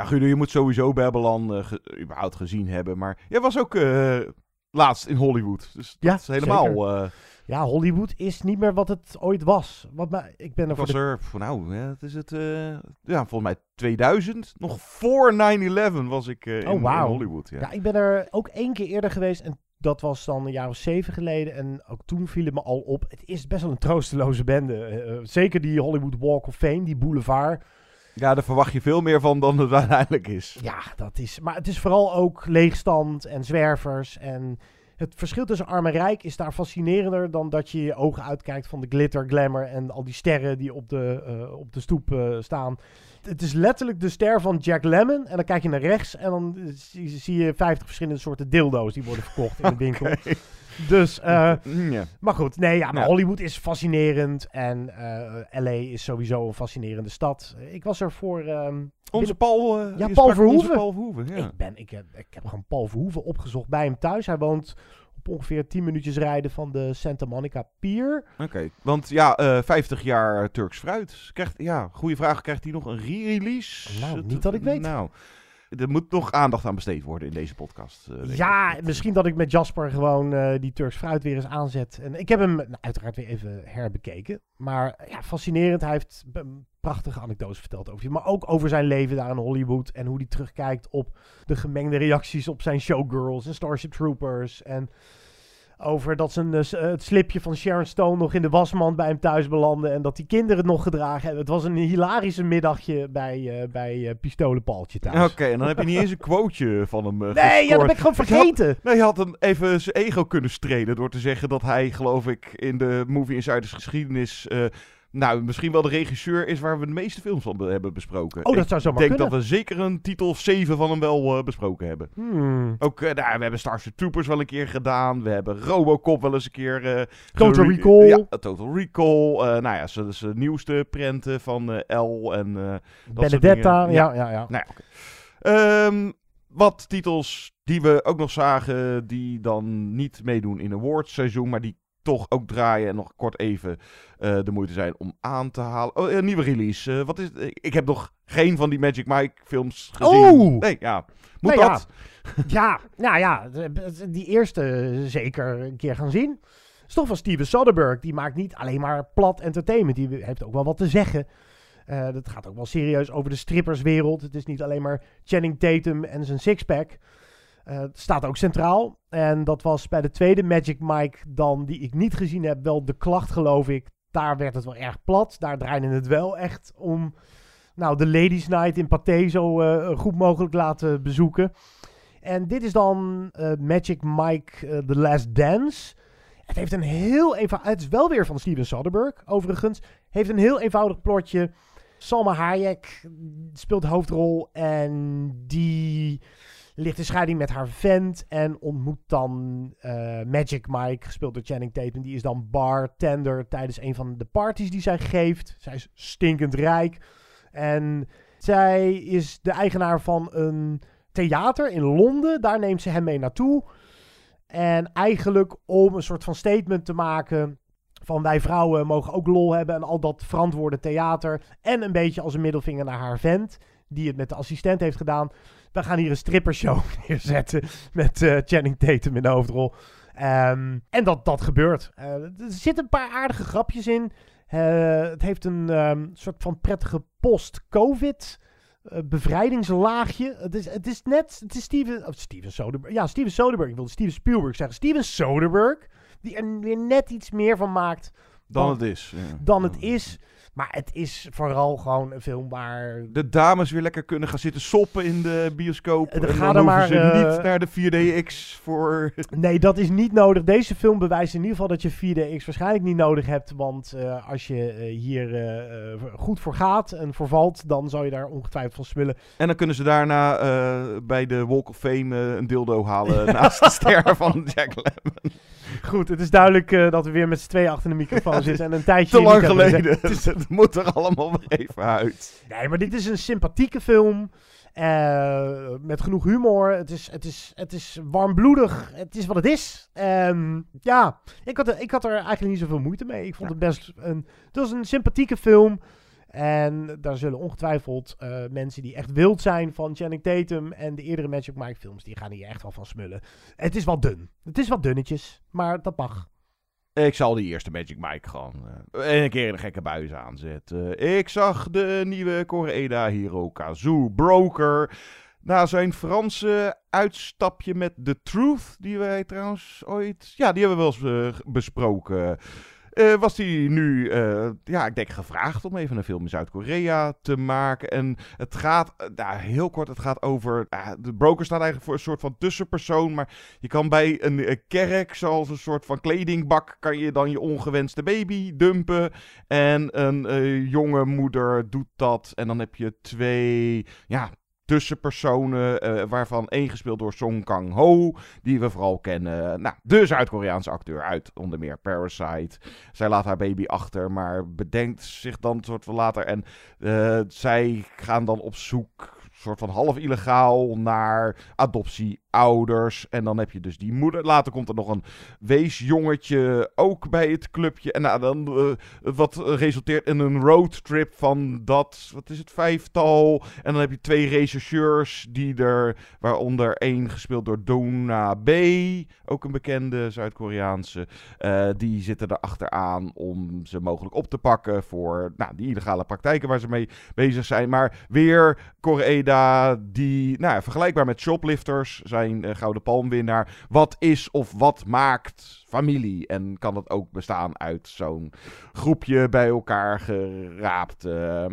Ja, Guido, je moet sowieso Babylon eh, ge- überhaupt gezien hebben. Maar jij was ook eh, laatst in Hollywood. Dus dat Ja, is helemaal... eh, Ja, Hollywood is niet meer wat het ooit was. Wat mij, ik ben er ik voor was de... er, voor nou, ja, het is het, ja, volgens mij 2000. Nog voor 9-11 was ik eh, in, Oh, in wauw. Hollywood. Ja. Ja, ik ben er ook één keer eerder geweest en dat was dan een jaar of zeven geleden. En ook toen viel het me al op. Het is best wel een troosteloze bende. Zeker die Hollywood Walk of Fame, die boulevard. Ja, daar verwacht je veel meer van dan het uiteindelijk is. Ja, dat is. Maar het is vooral ook leegstand en zwervers. En het verschil tussen arm en rijk is daar fascinerender dan dat je je ogen uitkijkt van de glitter, glamour en al die sterren die op de, eh, op de stoep eh, staan. Het is letterlijk de ster van Jack Lemmon. En dan kijk je naar rechts en dan zie, zie je 50 verschillende soorten dildo's die worden verkocht in de winkel. Dus, eh, ja. maar goed, nee, ja, maar Ja. Hollywood is fascinerend en eh, LA is sowieso een fascinerende stad. Ik was er voor. ehm, Onze Paul, eh, ja, Paul Verhoeven. Paul Verhoeven, ja. Ik, ben, ik, heb, ik heb gewoon Paul Verhoeven opgezocht bij hem thuis. Hij woont op ongeveer 10 minuutjes rijden van de Santa Monica Pier. Oké, want ja, eh 50 jaar Turks fruit. Krijgt, ja, goede vraag. Krijgt hij nog een re-release? Nou, niet dat ik weet. Nou, er moet nog aandacht aan besteed worden in deze podcast. eh. Ja, misschien dat ik met Jasper gewoon eh, die Turks fruit weer eens aanzet. En ik heb hem nou, uiteraard weer even herbekeken. Maar ja, fascinerend. Hij heeft prachtige anekdotes verteld over je. Maar ook over zijn leven daar in Hollywood. En hoe hij terugkijkt op de gemengde reacties op zijn showgirls en Starship Troopers. En over dat zijn, eh, eh, het slipje van Sharon Stone nog in de wasmand bij hem thuis belandde. En dat die kinderen het nog gedragen hebben. Het was een hilarische middagje bij, eh bij Pistolenpaaltje thuis. Oké, en dan heb je niet eens een quoteje van hem Nee, ja, dat ben ik gewoon Je had- vergeten. nee, je had hem even zijn ego kunnen strelen door te zeggen dat hij, geloof ik, in de Movie Insiders geschiedenis... nou, misschien wel de regisseur is waar we de meeste films van be- hebben besproken. Oh, dat Ik zou zomaar denk kunnen. dat we zeker een titel of zeven van hem wel eh, besproken hebben. Hmm. Ook, eh, nou, we hebben Starship Troopers wel een keer gedaan. We hebben Robocop wel eens een keer... eh, Total Recall. Ja, Total Recall. nou ja, zijn zijn nieuwste prenten van L en dat Benedetta, ja, ja, ja. Nou ja. Ehm, wat titels die we ook nog zagen, die dan niet meedoen in awards-seizoen, maar die toch ook draaien en nog kort even eh, de moeite zijn om aan te halen. Oh, een nieuwe release. Eh, wat is het? Ik heb nog geen van die Magic Mike films gezien. Oh! Nee, ja. Moet Nou dat? Ja, nou ja, die eerste zeker een keer gaan zien. is toch van Steven Soderbergh. Die maakt niet alleen maar plat entertainment. Die heeft ook wel wat te zeggen. Eh dat gaat ook wel serieus over de stripperswereld. Het is niet alleen maar Channing Tatum en zijn sixpack. Het staat ook centraal. En dat was bij de tweede Magic Mike dan, die ik niet gezien heb, wel de klacht geloof ik. Daar werd het wel erg plat. Daar draaide het wel echt om nou, de Ladies Night in Pathé zo eh, goed mogelijk laten bezoeken. En dit is dan eh, Magic Mike The Last Dance. Het heeft een heel eenvoudig... Het is wel weer van Steven Soderbergh, overigens. Heeft een heel eenvoudig plotje. Salma Hayek speelt hoofdrol. En die ligt in scheiding met haar vent. En ontmoet dan eh, Magic Mike, gespeeld door Channing Tatum. Die is dan bartender tijdens een van de parties die zij geeft. Zij is stinkend rijk. En zij is de eigenaar van een theater in Londen. Daar neemt ze hem mee naartoe. En eigenlijk om een soort van statement te maken van wij vrouwen mogen ook lol hebben en al dat verantwoorde theater. En een beetje als een middelvinger naar haar vent, die het met de assistent heeft gedaan. We gaan hier een strippershow neerzetten met eh, Channing Tatum in de hoofdrol. Ehm, en dat, dat gebeurt. Eh, er zitten een paar aardige grapjes in. Eh, het heeft een ehm, soort van prettige post-covid bevrijdingslaagje. Het is, het is net, het is Steven, of Steven Soderbergh. Ja, Steven Soderbergh. Ik wilde Steven Spielberg zeggen. Steven Soderbergh, die er weer net iets meer van maakt Dan het is. ja. dan het is. Maar het is vooral gewoon een film waar... De dames weer lekker kunnen gaan zitten soppen in de bioscoop. Eh, En dan er hoeven maar, ze eh, niet naar de 4DX voor... Nee, dat is niet nodig. Deze film bewijst in ieder geval dat je 4DX waarschijnlijk niet nodig hebt. Want eh, als je eh, hier eh, eh, goed voor gaat en vervalt, dan zou je daar ongetwijfeld van smullen. En dan kunnen ze daarna eh, bij de Walk of Fame eh, een dildo halen naast de ster van Jack Lemmon. Goed, het is duidelijk eh, dat we weer met z'n tweeën achter de microfoon zitten en een tijdje Te lang geleden. Het moet er allemaal weer even uit. Nee, maar dit is een sympathieke film. eh, met genoeg humor. Het is, het, is, het is warmbloedig. Het is wat het is. Ehm, ja, ik had, er, ik had er eigenlijk niet zoveel moeite mee. Ik vond het best een... Het was een sympathieke film. En daar zullen ongetwijfeld eh, mensen die echt wild zijn van Channing Tatum en de eerdere Magic Mike films, die gaan hier echt wel van smullen. Het is wat dun. Het is wat dunnetjes, maar dat mag. Ik zal die eerste Magic Mike gewoon eh, een keer in een gekke buis aanzetten. ik zag de nieuwe Koreeda Hirokazu Broker. Na zijn Franse uitstapje met The Truth, die wij trouwens ooit... Ja, die hebben we wel eens eh, besproken. Eh, was hij nu, eh, ja, ik denk gevraagd om even een film in Zuid-Korea te maken. En het gaat, eh, nou, heel kort, het gaat over, uh, de broker staat eigenlijk voor een soort van tussenpersoon. Maar je kan bij een kerk, zoals een soort van kledingbak, kan je dan je ongewenste baby dumpen. En een jonge moeder doet dat. En dan heb je twee, ja, tussenpersonen, uh, waarvan één gespeeld door Song Kang-ho, die we vooral kennen. Nou, de Zuid-Koreaanse acteur uit onder meer Parasite. Zij laat haar baby achter, maar bedenkt zich dan soort van later. En uh, zij gaan dan op zoek soort van half illegaal naar adoptieouders. En dan heb je dus die moeder. Later komt er nog een weesjongetje ook bij het clubje. En nou, dan uh, wat resulteert in een roadtrip van dat, wat is het, vijftal. En dan heb je twee rechercheurs die er, waaronder één gespeeld door Dona B, ook een bekende Zuid-Koreaanse. Uh, die zitten er achteraan om ze mogelijk op te pakken voor nou, die illegale praktijken waar ze mee bezig zijn. Maar weer Koreeda die, nou vergelijkbaar met Shoplifters, zijn uh, Gouden Palmwinnaar. Wat is of wat maakt familie? En kan het ook bestaan uit zo'n groepje bij elkaar geraapt? Uh,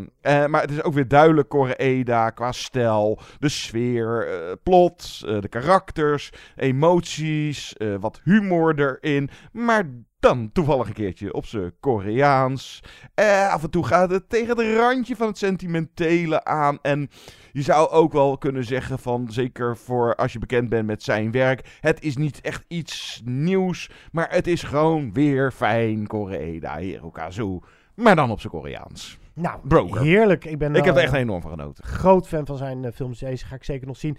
maar het is ook weer duidelijk Koreeda qua stijl, de sfeer, uh, plot, de karakters, emoties, wat humor erin. Maar dan toevallig een keertje op zijn Koreaans. Eh, af en toe gaat het tegen het randje van het sentimentele aan. En je zou ook wel kunnen zeggen van, zeker voor als je bekend bent met zijn werk. Het is niet echt iets nieuws, maar het is gewoon weer fijn Koreeda, Hirokazu. Maar dan op zijn Koreaans. Nou, Broker. heerlijk. Ik, ben, ik heb er echt enorm van genoten. Groot fan van zijn uh, films. Deze ga ik zeker nog zien.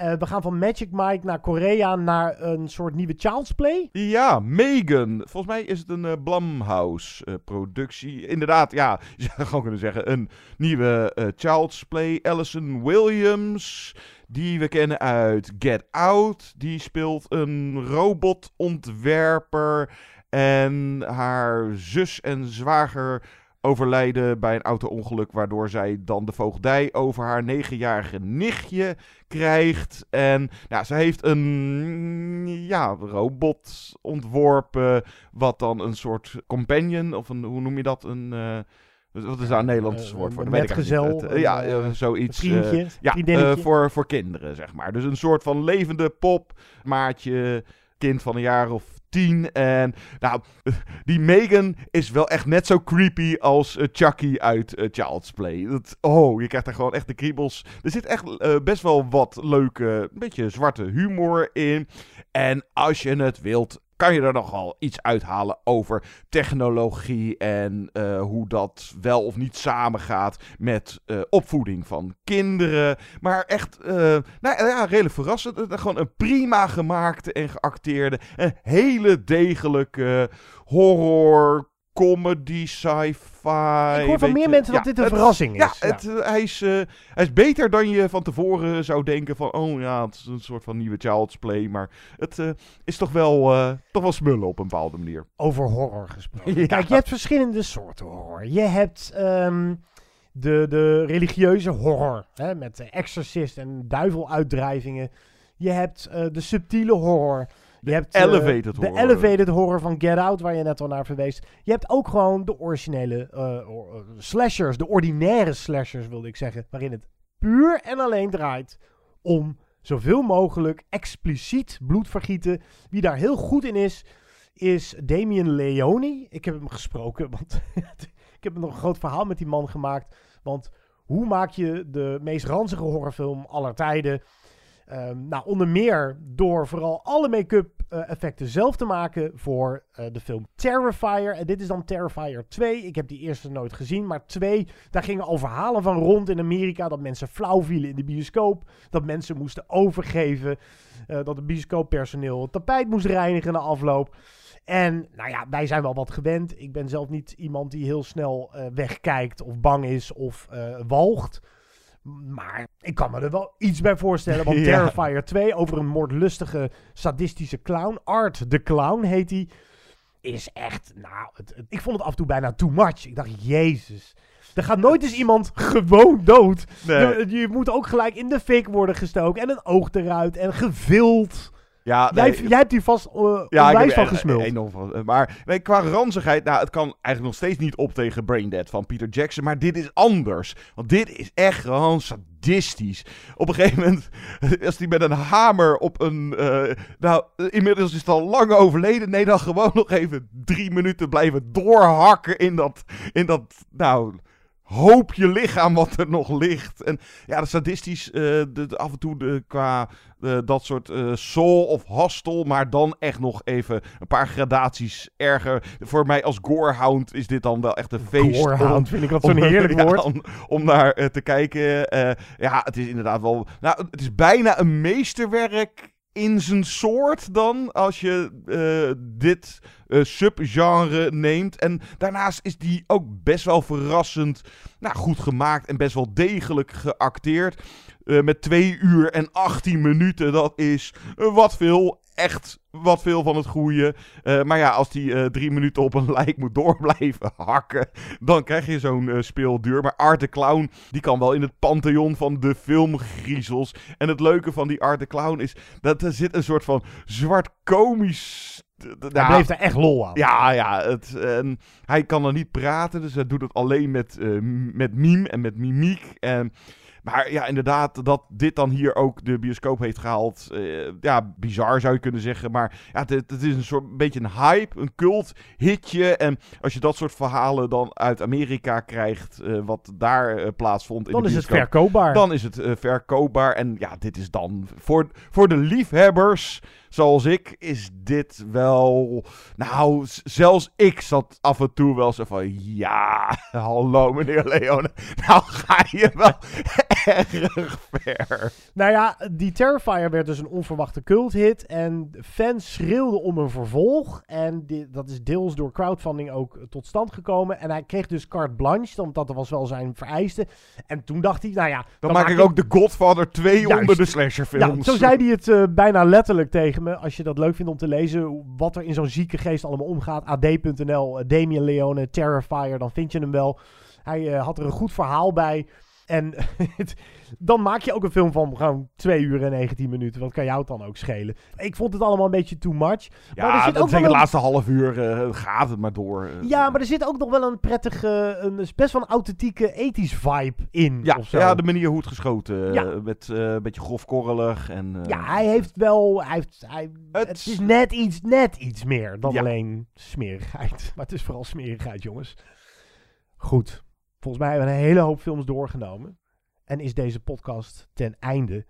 Uh, we gaan van Magic Mike naar Korea naar een soort nieuwe Child's Play. Ja, Megan. Volgens mij is het een uh, Blumhouse-productie. Inderdaad, ja, je zou gewoon kunnen zeggen een nieuwe Child's Play. Alison Williams, die we kennen uit Get Out. Die speelt een robotontwerper. En haar zus en zwager overlijden bij een auto-ongeluk, waardoor zij dan de voogdij over haar negenjarige nichtje krijgt. En nou, ze heeft een ja, robot ontworpen, wat dan een soort companion, of een, hoe noem je dat, een... Uh, wat is daar een Nederlands uh, woord voor? Metgezel. Uh, ja, uh, zoiets. Vriendje, ja, voor, voor kinderen, zeg maar. Dus een soort van levende pop, maatje, kind van een jaar of tien. En nou, die Megan is wel echt net zo creepy als uh, Chucky uit uh, Child's Play. Dat, oh, je krijgt er gewoon echt de kriebels. Er zit echt uh, best wel wat leuke, een beetje zwarte humor in. En als je het wilt, kan je er nogal iets uithalen over technologie en uh, hoe dat wel of niet samengaat met uh, opvoeding van kinderen. Maar echt, uh, nou ja, redelijk verrassend. Gewoon een prima gemaakte en geacteerde, een hele degelijke horror comedy, sci-fi. Ik hoor van meer mensen dat ja, dit een het, verrassing is. Ja, het, uh, hij, is, uh, hij is beter dan je van tevoren zou denken van... Oh ja, het is een soort van nieuwe Child's Play. Maar het uh, is toch wel, toch wel smullen op een bepaalde manier. Over horror gesproken. Ja. Kijk, je hebt verschillende soorten horror. Je hebt um, de, de religieuze horror. Hè, met de exorcist en duiveluitdrijvingen. Je hebt de subtiele horror. Je hebt uh, elevated de horror. elevated horror van Get Out, waar je net al naar verwees. Je hebt ook gewoon de originele uh, slashers, de ordinaire slashers wilde ik zeggen, waarin het puur en alleen draait om zoveel mogelijk expliciet bloedvergieten. Wie daar heel goed in is, is Damien Leone. Ik heb hem gesproken, want ik heb nog een groot verhaal met die man gemaakt. Want hoe maak je de meest ranzige horrorfilm aller tijden? Um, nou, onder meer door vooral alle make-up uh, effecten zelf te maken voor uh, de film Terrifier. En dit is dan Terrifier 2. Ik heb die eerste nooit gezien, maar 2, daar gingen al verhalen van rond in Amerika. Dat mensen flauw vielen in de bioscoop. Dat mensen moesten overgeven. Uh, dat het bioscooppersoneel het tapijt moest reinigen na afloop. En nou ja, wij zijn wel wat gewend. Ik ben zelf niet iemand die heel snel wegkijkt of bang is of walgt. Maar ik kan me er wel iets bij voorstellen. Want Ja. Terrifier 2 over een moordlustige, sadistische clown. Art the Clown heet hij. Is echt, nou, het, het- ik vond het af en toe bijna too much. Ik dacht, jezus. Er gaat nooit eens iemand gewoon dood. Nee. Je, je moet ook gelijk in de fik worden gestoken. En een oog eruit. En gevild. Ja, Jij, nee, jij hebt hier vast uh, Ja, ik onwijs heb van gesmuld. enorm van. Maar nee, qua ranzigheid, nou, het kan eigenlijk nog steeds niet op tegen Braindead van Peter Jackson. Maar dit is anders. Want dit is echt gewoon sadistisch. Op een gegeven moment, als hij met een hamer op een... eh, nou, inmiddels is het al lang overleden. Nee, dan gewoon nog even drie minuten blijven doorhakken in dat... In dat nou, hoopje lichaam wat er nog ligt. En ja, dat sadistisch, eh, de, de- af en toe de, qua eh, dat soort eh soul of hostel, maar dan echt nog even een paar gradaties erger. Voor mij als gorehound is dit dan wel echt een feest. Gorehound, vind ik dat zo'n heerlijk ja, woord. Om, om naar te kijken. Ja, het is inderdaad wel... Nou, het is bijna een meesterwerk in zijn soort dan, als je eh, dit eh, subgenre neemt. En daarnaast is die ook best wel verrassend nou, goed gemaakt en best wel degelijk geacteerd. Eh, met 2 uur en 18 minuten, dat is wat veel. Echt wat veel van het goede. Eh, maar ja, als die eh, drie minuten op een lijk moet door blijven hakken, dan krijg je zo'n eh, speelduur. Maar Art de Clown, die kan wel in het pantheon van de filmgriezels. En het leuke van die Art de Clown is dat er zit een soort van zwart komisch... Hij bleef er echt lol aan. Ja, ja. Het, en hij kan er niet praten, dus hij doet het alleen met, m- met mime en met mimiek. En, maar ja, inderdaad, dat dit dan hier ook de bioscoop heeft gehaald. eh, ja, bizar zou je kunnen zeggen. Maar ja, het, het is een soort een beetje een hype, een cult hitje. En als je dat soort verhalen dan uit Amerika krijgt, eh, wat daar eh, plaatsvond. In Dan de is het bioscoop, verkoopbaar. Dan is het verkoopbaar. En ja, dit is dan voor, voor de liefhebbers. Zoals ik, is dit wel. Nou, zelfs ik zat af en toe wel zo van. Ja, hallo meneer Leone. Nou ga je wel erg ver. Nou ja, die Terrifier werd dus een onverwachte culthit. En fans schreeuwden om een vervolg. En dat is deels door crowdfunding ook tot stand gekomen. En hij kreeg dus carte blanche, want dat was wel zijn vereiste. En toen dacht hij, nou ja... Dan, maak ik ook de Godfather 2 onder de slasherfilms. Ja, zo zei hij het eh, bijna letterlijk tegen Als je dat leuk vindt om te lezen, wat er in zo'n zieke geest allemaal omgaat. AD.nl, eh, Damien Leone, Terrifier, dan vind je hem wel. Hij eh, had er een goed verhaal bij. En dan maak je ook een film van gewoon 2 uur en 19 minuten. Wat kan jou het dan ook schelen? Ik vond het allemaal een beetje too much. maar er Ja, zit ook wel de een- laatste half uur eh, gaat het maar door. eh. Ja, maar er zit ook nog wel een prettige, een, best wel een authentieke ethisch vibe in. ja, ja, de manier hoe het geschoten. eh, Ja. Met een beetje grofkorrelig. En, Ja, hij heeft wel. Hij heeft, hij, het, is net iets, net iets meer dan Ja. alleen smerigheid. Maar het is vooral smerigheid, jongens. Goed. Volgens mij hebben we een hele hoop films doorgenomen. En is deze podcast ten einde.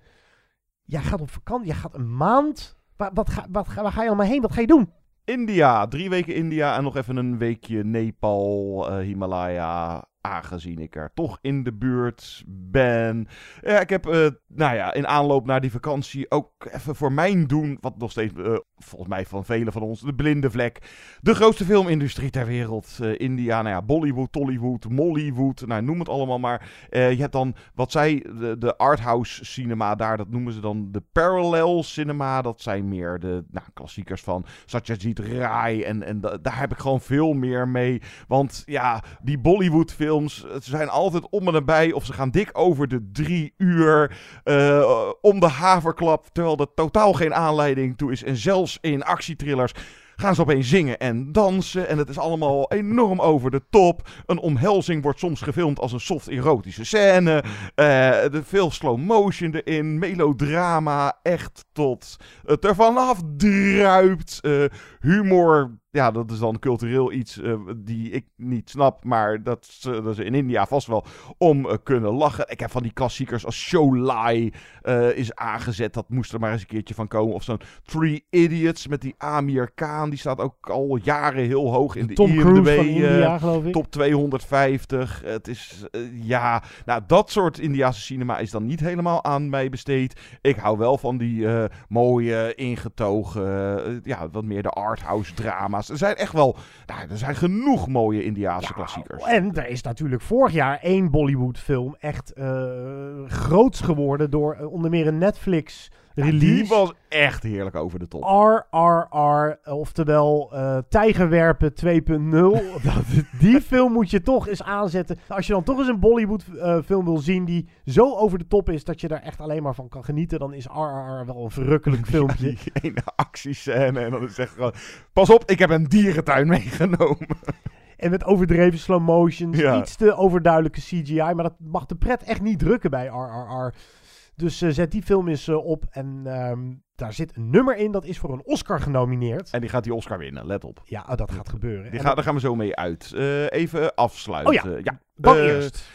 Jij gaat op vakantie. Jij gaat een maand. Waar, wat ga, wat, ga- waar ga je allemaal heen? Wat ga je doen? India, drie weken India en nog even een weekje Nepal, eh, Himalaya. Aangezien ik er toch in de buurt ben. Ja, ik heb, eh, nou ja, in aanloop naar die vakantie ook even voor mijn doen. Wat nog steeds, eh, volgens mij van velen van ons, de blinde vlek. De grootste filmindustrie ter wereld. eh, India, nou ja, Bollywood, Tollywood, Mollywood. Nou, noem het allemaal maar. Je hebt dan, wat zij, de, de arthouse cinema daar, dat noemen ze dan de parallel cinema. Dat zijn meer de nou, klassiekers van Satyajit Ray. En, en da- daar heb ik gewoon veel meer mee. Want ja, die Bollywood films, ze zijn altijd om en nabij. Of ze gaan dik over de drie uur. eh, om de haverklap. Terwijl er totaal geen aanleiding toe is. En zelfs in actietrillers gaan ze opeens zingen en dansen. En het is allemaal enorm over de top. Een omhelzing wordt soms gefilmd als een soft erotische scène. Eh, de veel slow motion erin. Melodrama. Echt tot het er vanaf druipt. Eh, humor. Ja, dat is dan cultureel iets eh, die ik niet snap. Maar dat ze, dat ze in India vast wel om eh, kunnen lachen. Ik heb van die klassiekers als Sholai eh is aangezet. Dat moest er maar eens een keertje van komen. Of zo'n Three Idiots met die Amir Khan. Die staat ook al jaren heel hoog in de IMDb. India, ik. Top 250. Het is, ja... Nou, dat soort Indiase cinema is dan niet helemaal aan mij besteed. Ik hou wel van die mooie, ingetogen... ja, wat meer de arthouse Er zijn echt wel... Nou, er zijn genoeg mooie Indiase klassiekers. En er is natuurlijk vorig jaar één Bollywood film echt eh groots geworden door eh, onder meer een Netflix release. Die was echt heerlijk over de top. RRR, oftewel eh Tijgerwerpen 2.0. Dat- die film moet je toch eens aanzetten. Als je dan toch eens een Bollywood eh, film wil zien die zo over de top is dat je daar echt alleen maar van kan genieten, dan is RRR wel een verrukkelijk filmpje. Die ene actiescène en dan is het echt gewoon... Pas op, ik heb een dierentuin meegenomen. En met overdreven slow motions, Ja. iets te overduidelijke CGI. Maar dat mag de pret echt niet drukken bij RRR. Dus eh, zet die film eens eh, op. En ehm, daar zit een nummer in, dat is voor een Oscar genomineerd. En die gaat die Oscar winnen, let op. Ja, oh, dat gaat gebeuren. Die En daar gaan we zo mee uit. Eh, even afsluiten. Oh ja, ja. dan Eh, eerst.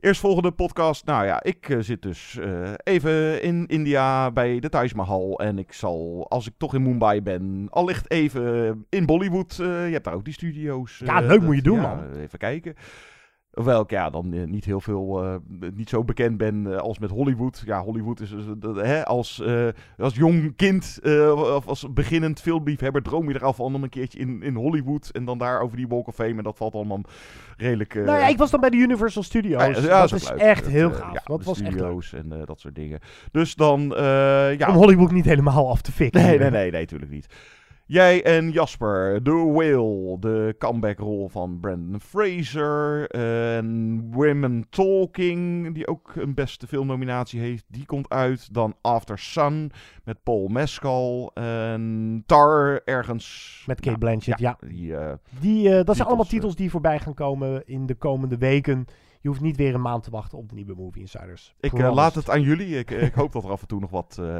Eerstvolgende podcast. Nou ja, ik zit dus even in India bij de Taj Mahal. En ik zal, als ik toch in Mumbai ben, allicht even in Bollywood. je hebt daar ook die studio's. Ja, leuk moet je doen, ja, man. Even kijken. Hoewel ik ja, dan eh, niet heel veel, eh, niet zo bekend ben eh, als met Hollywood. Ja, Hollywood is hè, als, als jong kind of als beginnend filmliefhebber droom je er al van om een keertje in, in Hollywood. En dan daar over die Walk of Fame. En dat valt allemaal redelijk... Nou ja, ik was dan bij de Universal Studios. ja, ja, dat is leuk. echt heel gaaf. ja, dat was echt leuk. studio's en dat soort dingen. Dus dan, ja. Om Hollywood niet helemaal af te fikken. Nee, nee, nee, nee, natuurlijk niet. Jij en Jasper, The Whale, de comeback-rol van Brandon Fraser. En Women Talking, die ook een beste filmnominatie heeft, die komt uit. Dan After Sun met Paul Mescal. En Tar ergens. Met Kate Nou, Blanchett, ja. Die, eh, Die, eh, dat zijn allemaal eh, titels die voorbij gaan komen in de komende weken. Je hoeft niet weer een maand te wachten op de nieuwe Movie Insiders. Ik eh, laat het aan jullie. Ik, ik hoop dat er af en toe nog wat eh,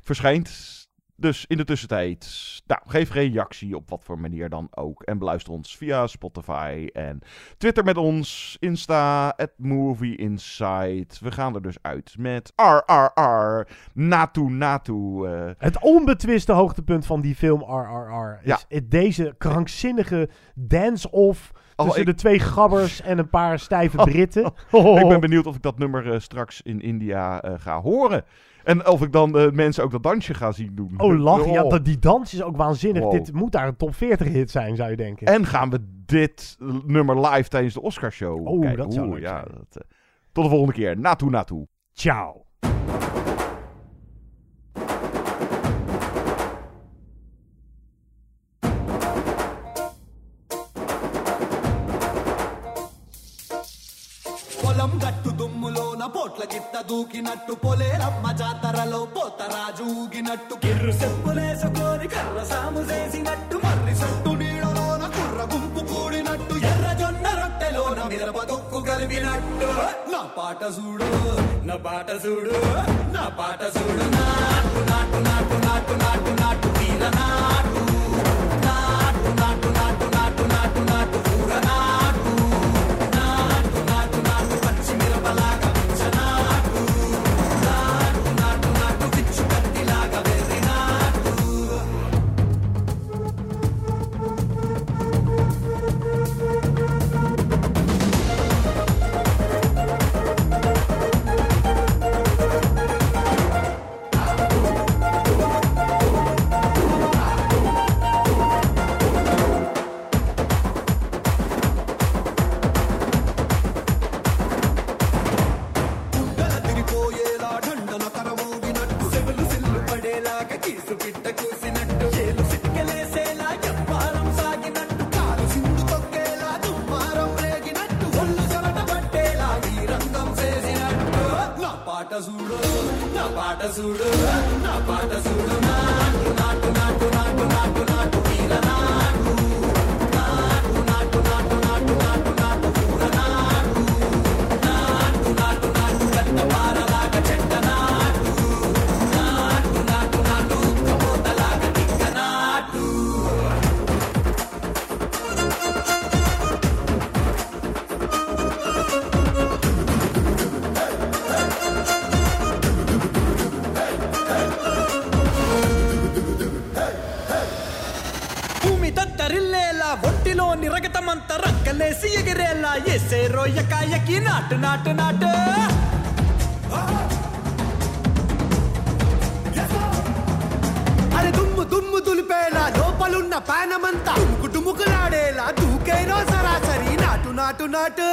verschijnt. Dus in de tussentijd, nou, geef reactie op wat voor manier dan ook. En beluister ons via Spotify en Twitter met ons. Insta, at Movie Insight. We gaan er dus uit met RRR, Natu Natu. eh. Het onbetwiste hoogtepunt van die film RRR is Ja. deze krankzinnige dance-off Oh, tussen ik- de twee gabbers en een paar stijve Oh, Britten. Ik ben benieuwd of ik dat nummer eh, straks in India eh, ga horen. En of ik dan de mensen ook dat dansje ga zien doen. Oh, lachen. Ja, Oh. dat, die dans is ook waanzinnig. Wow. Dit moet daar een top 40 hit zijn, zou je denken. En gaan we dit nummer live tijdens de Oscarshow Oh, kijken? dat zou ja, zijn. dat, eh, tot de volgende keer. Naartoe, naartoe. Ciao. గట్టు దుమ్ములోన పోట్ల గిత్త దూకినట్టు పొలేరమ్మ జాతరలో పోతరాజు ఊగినట్టు. కిర్రు చెప్పులేసుకొని కర్ర సాము చేసినట్టు మర్రి సొట్టు నీడలోన కుర్ర గుంపు కూడినట్టు ఎర్ర జొన్న రొట్టెలోన మిరప దుక్కు కలిపినట్టు. నా పాట చూడు నా పాట చూడు నా పాట చూడు. నాటు నాటు నాటు నాటు నాటు నాటు నాటు నాటు. పాట చూడు నా పాట చూడు నా పాట చూడు నాటు నాటు నాటు నాటు నాటు నాటు కి నాటు నాటు నాటు. అరే దుమ్ము దుమ్ము దులిపేలా లోపలున్న పానమంతా. డుముకు డుముకులాడేలా దూకేనో సరాసరి నాటు నాటు నాటు.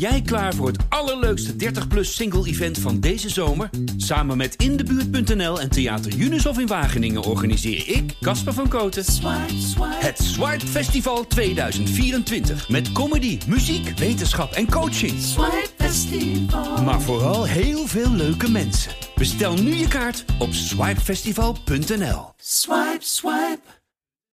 Jij klaar voor het allerleukste 30-plus single-event van deze zomer? Samen met Indebuurt.nl en Theater Unisof in Wageningen organiseer ik, Casper van Koten, het Swipe Festival 2024. Met comedy, muziek, wetenschap en coaching. Maar vooral heel veel leuke mensen. Bestel nu je kaart op swipefestival.nl. Swipe, swipe.